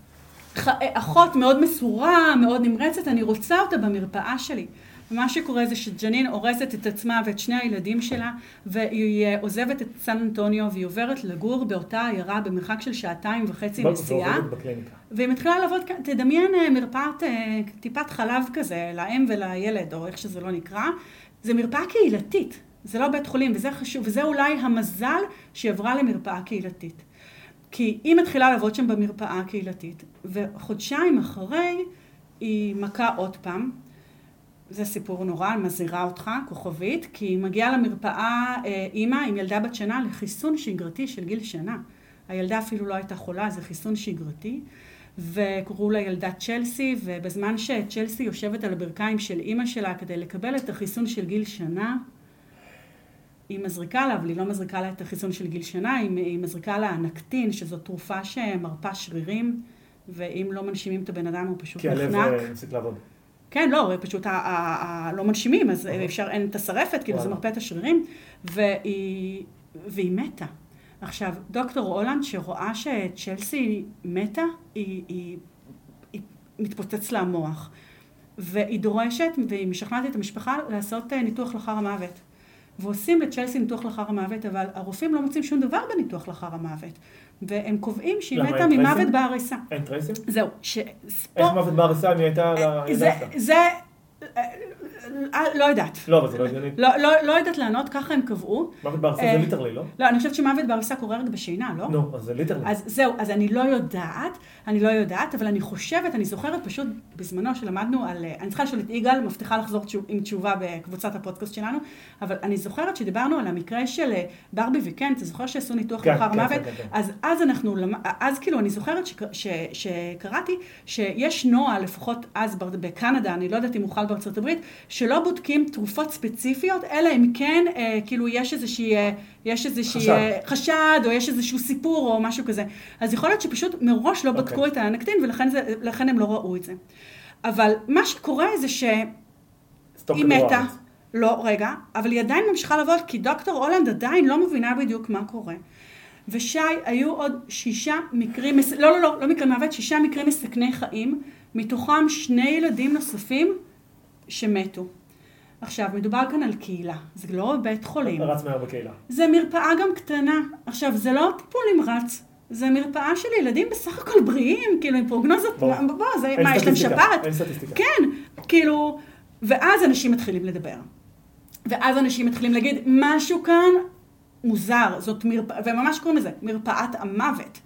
אחות מאוד מסורה, מאוד נמרצת, אני רוצה אותה במרפאה שלי. ומה שקורה זה שג'נין הורסת את עצמה ואת שני הילדים שלה, והיא אה, עוזבת את סן אנטוניו והיא עוברת לגור באותה עיירה במרחק של שעתיים וחצי נסיעה. והיא מתחילה לעבוד, תדמיין אה, מרפאת אה, טיפת חלב כזה, לאם ולילד, או איך שזה לא נקרא. זה מרפאה קהילתית, זה לא בית חולים, וזה חשוב, וזה אולי המזל שהיא עברה למרפאה קהילתית. כי היא מתחילה לעבוד שם במרפאה הקהילתית, וחודשיים אחרי היא מכה עוד פעם. זה סיפור נורא, אני מזהירה אותך, כוכבית, כי היא מגיעה למרפאה אה, אימא עם ילדה בת שנה לחיסון שגרתי של גיל שנה. הילדה אפילו לא הייתה חולה, זה חיסון שגרתי. וקראו לה ילדת צ'לסי, ובזמן שצ'לסי יושבת על הברכיים של אימא שלה כדי לקבל את החיסון של גיל שנה, היא מזריקה לה, אבל היא לא מזריקה לה את החיסון של גיל שנה, היא, היא מזריקה לה נקטין, שזו תרופה שמרפה שרירים, ואם לא מנשימים את הבן אדם הוא פשוט כי הלב נחנק. אה, לעבוד. כן, לא, פשוט לא מנשימים, אז אוקיי. אפשר, אין את השרפת, כאילו זה. מרפא את השרירים, והיא, והיא מתה. עכשיו, דוקטור הולנד, שרואה שצ'לסי מתה, היא, היא, היא מתפוצץ לה המוח. והיא דורשת, והיא משכנעת את המשפחה לעשות אה, ניתוח לאחר המוות. ועושים לצ'לסי ניתוח לאחר המוות, אבל הרופאים לא מוצאים שום דבר בניתוח לאחר המוות. והם קובעים שהיא מתה ממוות? בעריסה. אין trace־ים? זהו, ש... איך מוות בעריסה אם היא הייתה על זה, הילדה זה, אה, לא יודעת. לא, אבל זה לא הגיוני. לא, לא, לא יודעת לענות, ככה הם קבעו. מוות בעריסה אה, זה literally, לא? לא, אני חושבת שמוות בעריסה קורה רק בשינה, לא? נו, אז זה literally. אז זהו, אז אני לא יודעת, אני לא יודעת, אבל אני חושבת, אני זוכרת פשוט בזמנו שלמדנו על, אה, אני צריכה לשאול את יגאל, מבטיחה לחזור עם תשובה בקבוצת הפודקאסט שלנו, אבל אני זוכרת שדיברנו על המקרה של אה, ברבי וקן, אתה זוכר שעשו ניתוח כן, לאחר כן, מוות? כן, כן, כן. אז אז אנחנו, אז כאילו אני זוכרת שקראתי שיש נוהל, לפחות אז בקנדה, אני לא יודעת אם הוא חל בארצות הברית, שלא בודקים תרופות ספציפיות, אלא אם כן, אה, כאילו יש איזושהי, אה, יש איזושהי חשד. אה, חשד, או יש איזשהו סיפור, או משהו כזה. אז יכול להיות שפשוט מראש לא בדקו אוקיי. את האנקטין, ולכן זה, לכן הם לא ראו את זה. אבל מה שקורה זה שהיא מתה. לא, רגע, אבל היא עדיין ממשיכה לעבוד, כי דוקטור הולנד עדיין לא מבינה בדיוק מה קורה. ושי, היו עוד שישה מקרים, לא, לא, לא, לא מקרי מוות, שישה מקרים מסכני חיים, מתוכם שני ילדים נוספים שמתו. עכשיו, מדובר כאן על קהילה, זה לא בית חולים. רץ מהר בקהילה. זה מרפאה גם קטנה. עכשיו, זה לא טיפול נמרץ, זה מרפאה של ילדים בסך הכל בריאים, כאילו עם פרוגנוזות, ברור. מה, בוא, זה, מה, יש להם שפעת? אין סטטיסטיקה. כן, כאילו, ואז אנשים מתחילים לדבר. ואז אנשים מתחילים להגיד, משהו כאן מוזר, זאת מרפאה, וממש קוראים לזה, מרפאת המוות.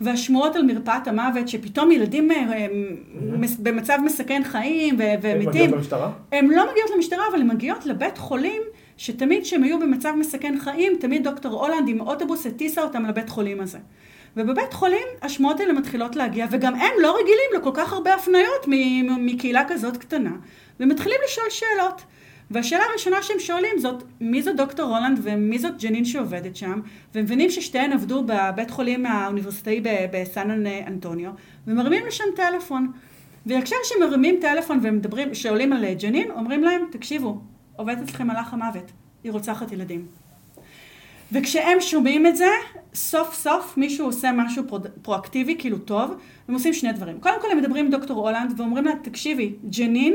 והשמועות על מרפאת המוות, שפתאום ילדים אה, במצב מסכן חיים ו- הן ומתים, מגיעות למשטרה? הן לא מגיעות למשטרה, אבל הן מגיעות לבית חולים, שתמיד כשהם היו במצב מסכן חיים, תמיד דוקטור הולנד עם אוטובוס הטיסה אותם לבית חולים הזה. ובבית חולים השמועות האלה מתחילות להגיע, וגם הם לא רגילים לכל כך הרבה הפניות מקהילה כזאת קטנה, ומתחילים לשאול שאלות. והשאלה הראשונה שהם שואלים זאת, מי זו דוקטור הולנד ומי זאת ג'נין שעובדת שם, ומבינים ששתיהן עבדו בבית חולים האוניברסיטאי בסן אנ- אנטוניו, ומרימים לשם טלפון. וכשם שמרימים טלפון ומדברים, שואלים על ג'נין, אומרים להם, תקשיבו, עובדת אצלכם מלאך המוות, היא רוצחת ילדים. וכשהם שומעים את זה, סוף סוף מישהו עושה משהו פרו, פרואקטיבי, כאילו טוב, הם עושים שני דברים. קודם כל הם מדברים עם דוקטור הולנד ואומרים לה, תקשיבי, ג'נין,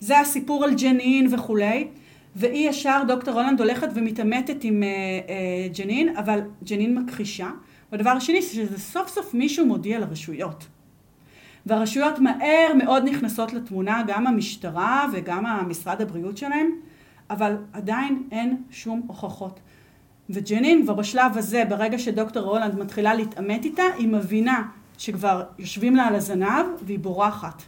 זה הסיפור על ג'נין וכולי, והיא ישר, דוקטור הולנד הולכת ומתעמתת עם אה, אה, ג'נין, אבל ג'נין מכחישה. והדבר השני, שזה סוף סוף מישהו מודיע לרשויות. והרשויות מהר מאוד נכנסות לתמונה, גם המשטרה וגם המשרד הבריאות שלהם, אבל עדיין אין שום הוכחות. וג'נין כבר בשלב הזה, ברגע שדוקטור הולנד מתחילה להתעמת איתה, היא מבינה שכבר יושבים לה על הזנב והיא בורחת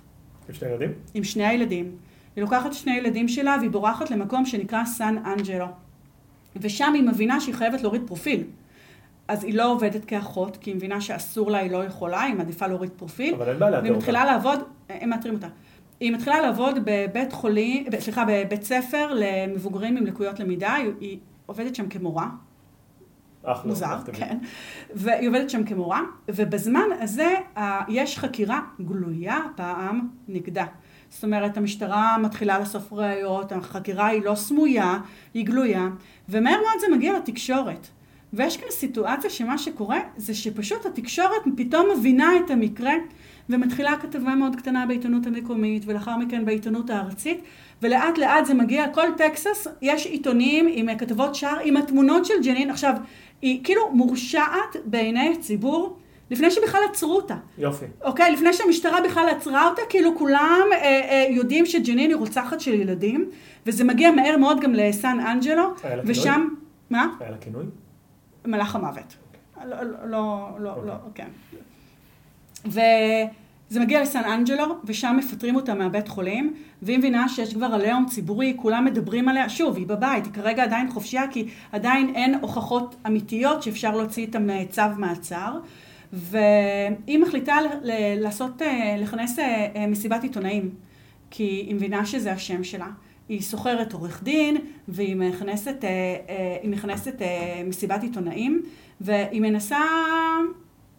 עם שני ילדים? עם שני הילדים. היא לוקחת שני הילדים שלה והיא בורחת למקום שנקרא סן אנג'לו. ושם היא מבינה שהיא חייבת להוריד פרופיל. אז היא לא עובדת כאחות, כי היא מבינה שאסור לה, היא לא יכולה, היא מעדיפה להוריד פרופיל. אבל אין בעיה לאתר והיא. מתחילה לעבוד, הם מאתרים אותה. היא מתחילה לעבוד בבית חולים, ב- סליחה, בבית ספר למבוגרים עם לקויות למידה, היא, היא עובדת שם כמורה, אחלה. מוזר, אהבתי. כן. והיא עובדת שם כמורה, ובזמן הזה יש חקירה גלויה פעם נגדה. זאת אומרת, המשטרה מתחילה לאסוף ראיות, החקירה היא לא סמויה, היא גלויה, ומהר מאוד זה מגיע לתקשורת. ויש כאן סיטואציה שמה שקורה זה שפשוט התקשורת פתאום מבינה את המקרה ומתחילה כתבה מאוד קטנה בעיתונות המקומית ולאחר מכן בעיתונות הארצית ולאט לאט זה מגיע, כל טקסס יש עיתונים עם כתבות שער עם התמונות של ג'נין. עכשיו, היא כאילו מורשעת בעיני הציבור לפני שבכלל עצרו אותה. יופי. אוקיי, לפני שהמשטרה בכלל עצרה אותה, כאילו כולם אה, אה, יודעים שג'נין היא רוצחת של ילדים, וזה מגיע מהר מאוד גם לסן אנג'לו, לה כינוי? ושם, מה? היה לה כינוי? מלאך המוות. לא, לא, לא, לא, אוקיי. לא, כן. וזה מגיע לסן אנג'לו, ושם מפטרים אותה מהבית חולים, והיא מבינה שיש כבר עליהום ציבורי, כולם מדברים עליה, שוב, היא בבית, היא כרגע עדיין חופשייה, כי עדיין אין הוכחות אמיתיות שאפשר להוציא איתן צו מעצר. והיא מחליטה לעשות, אה, לכנס אה, אה, מסיבת עיתונאים, כי היא מבינה שזה השם שלה. היא שוכרת עורך דין, והיא מכנסת, מכנסת מסיבת עיתונאים, והיא מנסה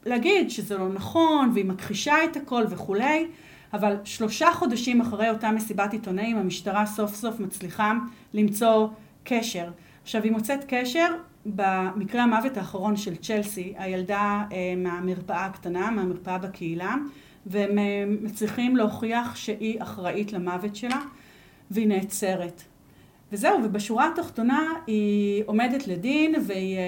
להגיד שזה לא נכון, והיא מכחישה את הכל וכולי, אבל שלושה חודשים אחרי אותה מסיבת עיתונאים, המשטרה סוף סוף מצליחה למצוא קשר. עכשיו, היא מוצאת קשר במקרה המוות האחרון של צ'לסי, הילדה אה, מהמרפאה הקטנה, מהמרפאה בקהילה, והם אה, מצליחים להוכיח שהיא אחראית למוות שלה, והיא נעצרת. וזהו, ובשורה התחתונה היא עומדת לדין, והיא אה,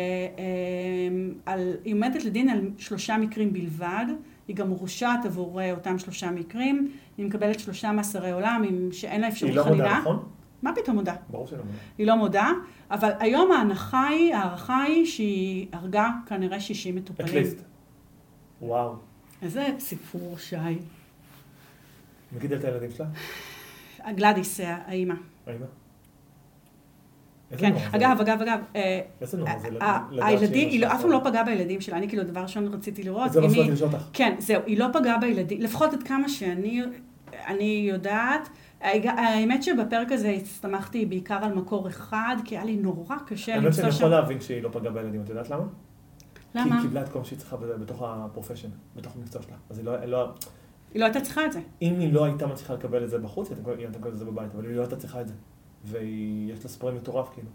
על, היא עומדת לדין על שלושה מקרים בלבד. היא גם מורשעת עבור אותם שלושה מקרים. היא מקבלת שלושה מאסרי עולם, עם, שאין לה אפשרות היא לא חנינה. מודה, נכון? מה פתאום מודה? ברור שלא. היא לא מודה, אבל היום ההנחה היא, ההערכה היא שהיא הרגה כנראה 60 מטופלים. אטליסט. וואו. איזה סיפור, שי. מי גידל את הילדים שלה? גלדיס, האימא. האמא? איזה כן. אגב, אגב, אגב, אה, איזה נורא זה לדעת ה- שאמא הילדים, היא לא- אף פעם לא פגעה בילדים שלה, אני כאילו דבר ראשון רציתי לראות. זה מה היא- לשאול אותך. כן, זהו, היא לא פגעה בילדים, לפחות עד כמה שאני אני יודעת. האמת שבפרק הזה הסתמכתי בעיקר על מקור אחד, כי היה לי נורא קשה האמת למצוא שאני שם... יכול להבין שהיא לא פגעה בילדים, את יודעת למה? כי למה? היא קיבלה את כל מה שהיא צריכה בתוך הפרופשן, בתוך המקצוע שלה. אז היא לא- לא... היא לא הייתה צריכה את זה. אם היא לא הייתה מצליחה לקבל את זה בחוץ, היא הייתה מקבלת את זה בבית, אבל היא לא הייתה צריכה את זה. ויש לה ספרי מטורף, כאילו.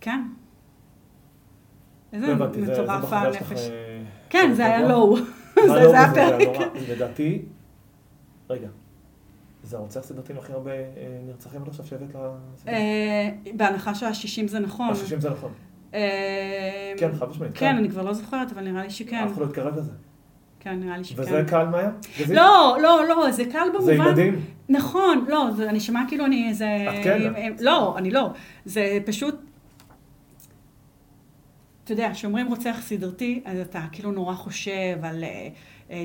כן. איזה לא מטורף הנפש. אה, כן, זה היה? לואו. זה לא, היה היה פרק. לדעתי, רגע, זה הרוצח סדרתי עם הכי הרבה אה, נרצחים עד עכשיו שהבאת לסדרה? אה, בהנחה שהשישים זה נכון. ה-60 זה נכון. אה, כן, חד משמעית. כן, אני כבר לא זוכרת, אבל נראה לי שכן. אף אחד לא התקרב לזה. כן, נראה לי שכן. וזה קהל מאיה? לא, לא, לא, זה קל במובן... זה ילדים? נכון, לא, אני שומעה כאילו אני איזה... את כן? לא, אני לא. זה פשוט... אתה יודע, כשאומרים רוצח סדרתי, אז אתה כאילו נורא חושב על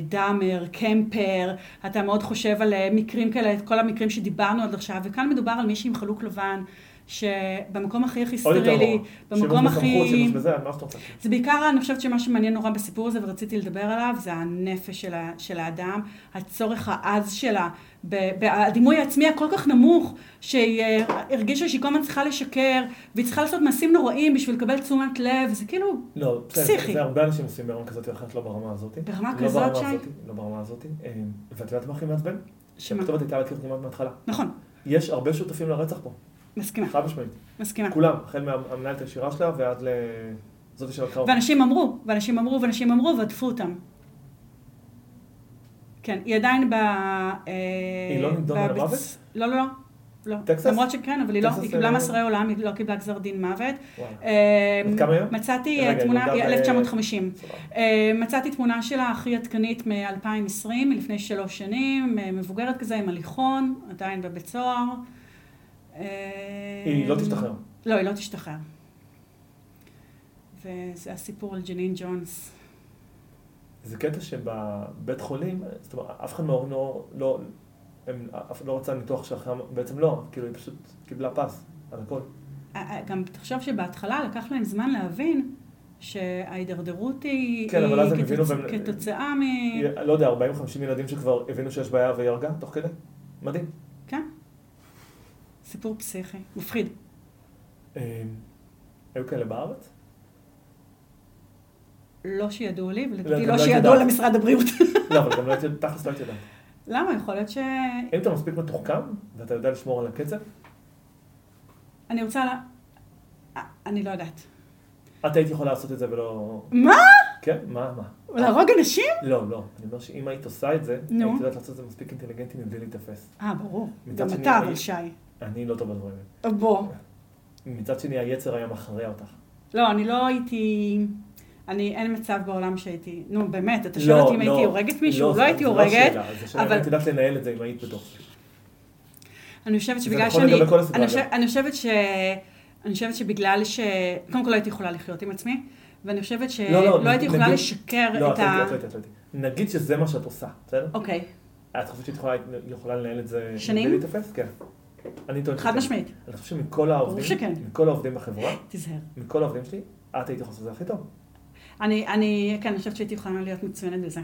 דאמר, קמפר, אתה מאוד חושב על אה, מקרים כאלה, את כל המקרים שדיברנו עד עכשיו, וכאן מדובר על מישהי עם חלוק לבן, שבמקום הכי הכי סטרילי. במקום שימוש בסמכות, הכי... שימוש בזה, מה שאתה רוצה. זה בעיקר, אני חושבת שמה שמעניין נורא בסיפור הזה, ורציתי לדבר עליו, זה הנפש של, ה, של האדם, הצורך העז שלה, ב- בדימוי העצמי הכל כך נמוך, שהיא אה, הרגישה שהיא כל הזמן צריכה לשקר, והיא צריכה לעשות מעשים נוראים בשביל לקבל תשומת לב, זה כאילו לא, פסיכי. זה הרבה אנשים עושים ברמה כזאת או אחרת, לא ברמה הזאת. ברמה לא כזאת, שי? לא ברמה הזאת. אה, ואת יודעת מה הכי מעצבן? שמה? שהכתובת הייתה על הקיר כמעט מההתחלה. נכון, יש הרבה שותפים לרצח פה, מסכימה, חד משמעית. מסכימה. כולם, החל מהמנהלת הישירה שלה ועד לזאתי שלקחה אותה. ואנשים אמרו, ואנשים אמרו, ואנשים אמרו, והדפו אותם. כן, היא עדיין ב... אה, היא לא נידונה למוות? לא, לא, לא. לא. טקסס? למרות שכן, אבל היא לא, היא קיבלה אה, מאסרי עולם, היא לא קיבלה גזר דין מוות. וואלה. אה, כמה היום? מצאתי תמונה, נולדה היא ב- 1950. סבבה. אה, מצאתי תמונה שלה הכי עדכנית מ-2020, מלפני שלוש שנים, מבוגרת כזה עם הליכון, עדיין בבית סוהר. היא לא תשתחרר. לא, היא לא תשתחרר. וזה הסיפור על ג'נין ג'ונס. זה קטע שבבית חולים, זאת אומרת, אף אחד מההורים לא, לא, הם, אף לא רצה ניתוח שאחרי, בעצם לא, כאילו היא פשוט קיבלה פס על הכל. גם תחשוב שבהתחלה לקח להם זמן להבין שההידרדרות היא, כן, אבל אז הם היא הבינו כתוצ... והם- כתוצאה מ... לא יודע, 40-50 ילדים שכבר הבינו שיש בעיה והיא הרגה תוך כדי? מדהים. סיפור פסיכי, מפחיד. אה, היו כאלה בארץ? לא שידעו לי, לא, ולדעתי לא לא שידעו יודעת. למשרד הבריאות. לא, אבל גם לא הייתי, תכלס לא הייתי יודעת. למה? יכול להיות ש... אם אתה מספיק מתוחכם, ואתה יודע לשמור על הקצב, אני רוצה ל... אה, אני לא יודעת. את היית יכולה לעשות את זה ולא... מה? כן? מה, מה? להרוג אנשים? לא, לא. אני אומר שאם היית עושה את זה. היית יודעת לעשות את זה מספיק אינטליגנטי מבלי להיתפס. אה, ברור. גם אתה, אבל שי. אני לא טוב בדברים האלה. בוא. מצד שני, היצר היה מכריע אותך. לא, אני לא הייתי... אני, אין מצב בעולם שהייתי... נו, באמת, אתה שואל לא, אותי אם לא, הייתי הורגת מישהו? לא זה- הייתי זה הורגת, אבל- היית יודעת לנהל את זה אם היית בתוך זה. אני חושבת שבגלל נכון שאני... אני. חושבת- אני חושבת ש... אני חושבת שבגלל ש... קודם כל לא הייתי יכולה לחיות עם עצמי, ואני חושבת שלא הייתי יכולה לשקר לא, את את ה... לא את לא את לא. נגיד שזה מה שאת עושה, בסדר? אוקיי, את חושבת שאת יכולה- לנהל את זה שנים? בלי להיתפס? כן. אני טוען חד. משמעית. אני חושב שמכל העובדים, שכן. מכל העובדים בחברה, תיזהר. מכל העובדים שלי, את היית יכולה לעשות את זה הכי טוב. אני, אני, כן, אני חושבת שהייתי יכולה להיות מצוינת בזה.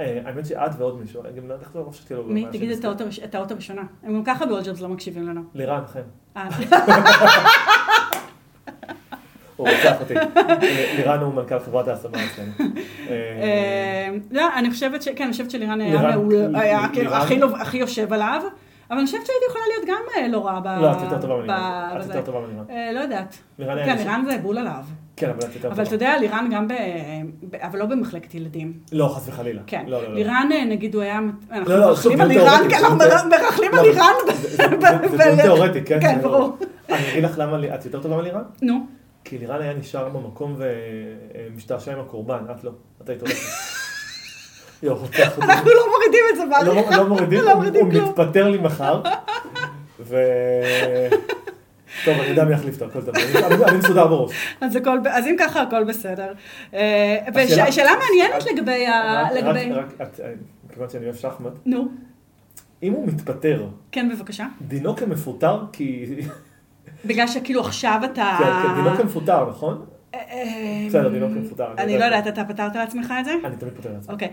אה, האמת שאת ועוד מישהו, אני גם לא איך לא חשבתי לו. מי? תגיד את האות הראשונה. הם גם ככה באולג'רס לא מקשיבים לנו. לירן, חן. אה, הוא רוצח אותי. לירן הוא מנכ"ל חברת ההשמה אצלנו. אה, לא, אני חושבת ש... כן, אני חושבת שלירן היה לא- הכי יושב עליו, אבל אני חושבת שהייתי יכולה להיות גם אה, לא רעה ב... לא, את יותר טובה מלירן. את. יותר טובה מלירן. אה, לא יודעת. כן, לירן זה בול עליו. כן, אבל את יותר אבל אתה טובה. יודע, לירן גם ב... אבל לא במחלקת ילדים. לא, חס וחלילה. כן. לא, לא, לא. לירן, אה, נגיד, הוא היה... אנחנו לא, לא, מרכלים על דיון לירן, תיאורטי, אנחנו. מרכלים על לירן. זה- דיון תיאורטי, כן? כן, ברור. אני אגיד לך למה את יותר טובה מלירן? נו. כי לירן היה נשאר במקום ומשתעשע עם הקורבן, את לא. את היית הולכת. אותי. אנחנו לא מורידים את זה לא בעריכה. לא מורידים, לא הוא מורידים הוא. מתפטר לי מחר. ו... טוב, אני יודע מי יחליף אותו, הכל טוב. אני- מסודר בראש. אז, אם ככה, הכל בסדר. אה, ושאלה מעניינת את- לגבי ה... רק- את- מכיוון שאני אוהב שחמט, נו, אם הוא מתפטר, כן, בבקשה. דינו כמפוטר, כי... בגלל שכאילו עכשיו אתה... כן, כן, דינו כמפוטר, נכון? אה, בסדר, דינו כמפוטר, אני. לא יודעת, אתה פתרת לעצמך את זה? אני תמיד פותר לעצמי. אוקיי,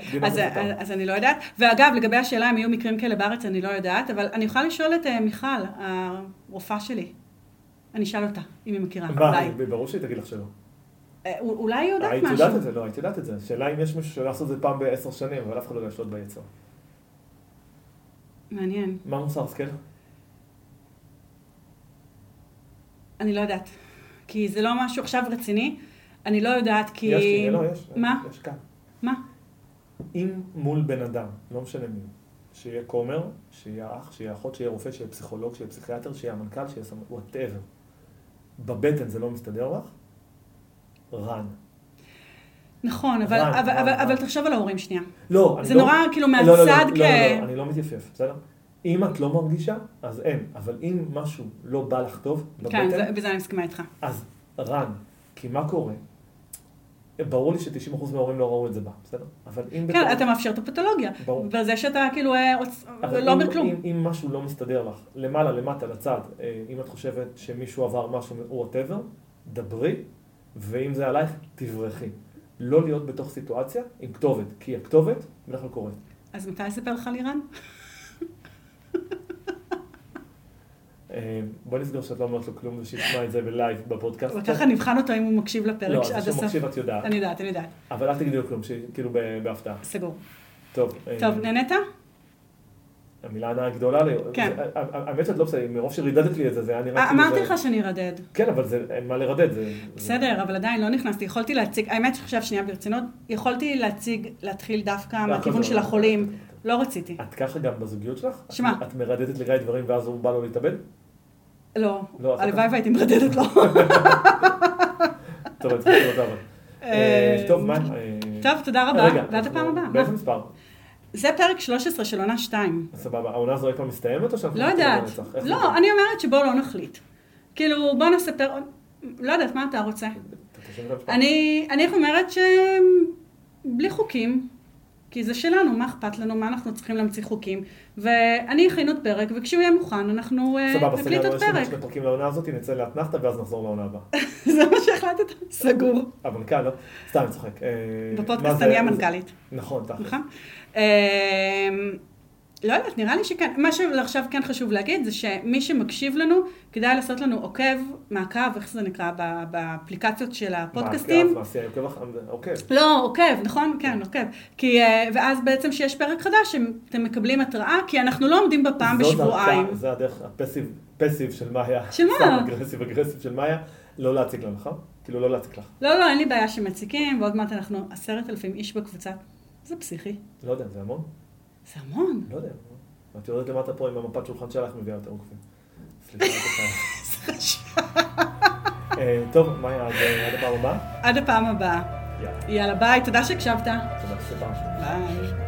אז, אני לא יודעת. ואגב, לגבי השאלה אם יהיו מקרים כאלה בארץ, אני לא יודעת, אבל אני יכולה לשאול את אה, מיכל, הרופאה שלי. אני אשאל אותה, אם היא מכירה. מה, ברור שהיא תגיד לך שלא. אה, אולי היא יודעת היית משהו. יודעת את זה, לא, היית יודעת את זה. השאלה אם יש מישהו שיודע לעשות את זה פעם בעשר שנים, אבל אף אחד לא יודע לשלוט ביצר. מעניין. מה מוסר השכל? אני לא יודעת. כי זה לא משהו עכשיו רציני. אני לא יודעת כי... יש לי, לא, יש. מה? יש כאן. מה? אם מול בן אדם, לא משנה מי, שיהיה כומר, שיהיה אח, שיהיה אחות, שיהיה רופא, שיהיה פסיכולוג, שיהיה פסיכיאטר, שיהיה המנכ"ל, שיהיה סמ... whatever. בבטן זה לא מסתדר לך? רן. נכון, אבל, רן, אבל, רן, אבל, רן. אבל תחשוב על ההורים שנייה. לא, אני זה לא... נורא כאילו לא, לא, לא, מהצד לא, כ... לא, לא, אני לא מתייפף, בסדר? אם את לא מרגישה, אז אין. אבל אם משהו לא בא לך טוב כן, בבטן, זה- בזה אני מסכימה איתך. אז רן, כי מה קורה? ברור לי ש-90% מההורים לא ראו את זה בה, בסדר? אבל אם... כן, אתה מאפשר את הפתולוגיה. ברור. וזה שאתה כאילו אה, לא אומר כלום. אם, אם משהו לא מסתדר לך, למעלה, למטה, לצד, אה, אם את חושבת שמישהו עבר משהו, וואטאבר, דברי, ואם זה עלייך, תברחי. לא להיות בתוך סיטואציה עם כתובת, כי הכתובת בדרך כלל קורית. אז מתי אספר לך על איראן? אה, בוא נסגור שאת לא אומרת לו כלום ושישמע את זה בלייב בפודקאסט. וככה נבחן אותו אם הוא מקשיב לפרק לא, עד זה שהוא הסוף. מקשיב את יודעת. אני יודעת, אני יודעת. אבל אל תגידי לו כלום, כאילו בהפתעה. סגור. טוב. אה, טוב, נהנית? המילה הנאה גדולה לי. כן. זה- האמת שאת לא בסדר, מרוב שרידדת לי את זה, זה היה נראה אה, כאילו אמרתי לך שאני ארדד. כן, אבל זה, אין מה לרדד. זה- בסדר, אבל עדיין לא נכנסתי. יכולתי להציג, האמת שעכשיו שנייה ברצינות, יכולתי להציג, להתחיל דווקא לא, מהכיוון של לא- החולים. לא רציתי. את ככה גם בזוגיות שלך? שמע. את- את מרדדת לגיא דברים ואז הוא בא לו להתאבד? לא, לא, אז הלוואי והייתי מרדדת לו. טוב, צריך לראות אבל. אה, טוב, מה? אה, טוב, תודה רבה, ועד הפעם הבאה. באיזה? מספר? זה פרק 13 של עונה 2. סבבה. העונה הזו אי פעם מסתיימת או שאנחנו... לא יודעת. לא, אני אומרת שבואו לא נחליט. כאילו, בוא נספר, לא יודעת, מה אתה רוצה? אני אומרת ש... בלי חוקים, כי זה שלנו, מה אכפת לנו, מה אנחנו צריכים להמציא חוקים. ואני אכין עוד פרק, וכשהוא יהיה מוכן, אנחנו אה, סבבה, נקליט סגרנו עוד יש לנו פרק. שני פרקים לעונה הזאת, נצא לאתנחתא ואז נחזור לעונה הבאה. זה מה שהחלטת? סגור. המנכ"ל, לא? סתם, אני צוחק. אה, בפודקאסט אני המנכ"לית, נכון, תכל'ס. נכון? אה, לא יודעת, נראה לי שכן. מה שעכשיו כן חשוב להגיד זה שמי שמקשיב לנו, כדאי לעשות לנו עוקב, מעקב, איך זה נקרא, באפליקציות של הפודקאסטים. מה, עשייה, עוקב אחר- עוקב. לא, עוקב, נכון? כן, עוקב. כי, אה, ואז בעצם כשיש פרק חדש, אתם מקבלים התראה, כי אנחנו לא עומדים בפעם בשבועיים. זה הדרך הפסיב, פסיב של מאיה. של מה? סתם אגרסיב אגרסיב של מאיה. לא להציק לנו, נכון? כאילו לא להציק לך. לא, לא, אין לי בעיה שמציקים, ועוד מעט אנחנו עשרת אלפים איש בקבוצה. זה פסיכי. לא יודע, זה המון? זה המון. לא יודע. את יורדת למטה פה עם המפת שולחן שלך, מביאה יותר עוקבים. סליחה. אה, טוב, מאיה, עד הפעם הבאה? עד הפעם הבאה. יאללה. יאללה, ביי, תודה שהקשבת. תודה, סליחה. ביי.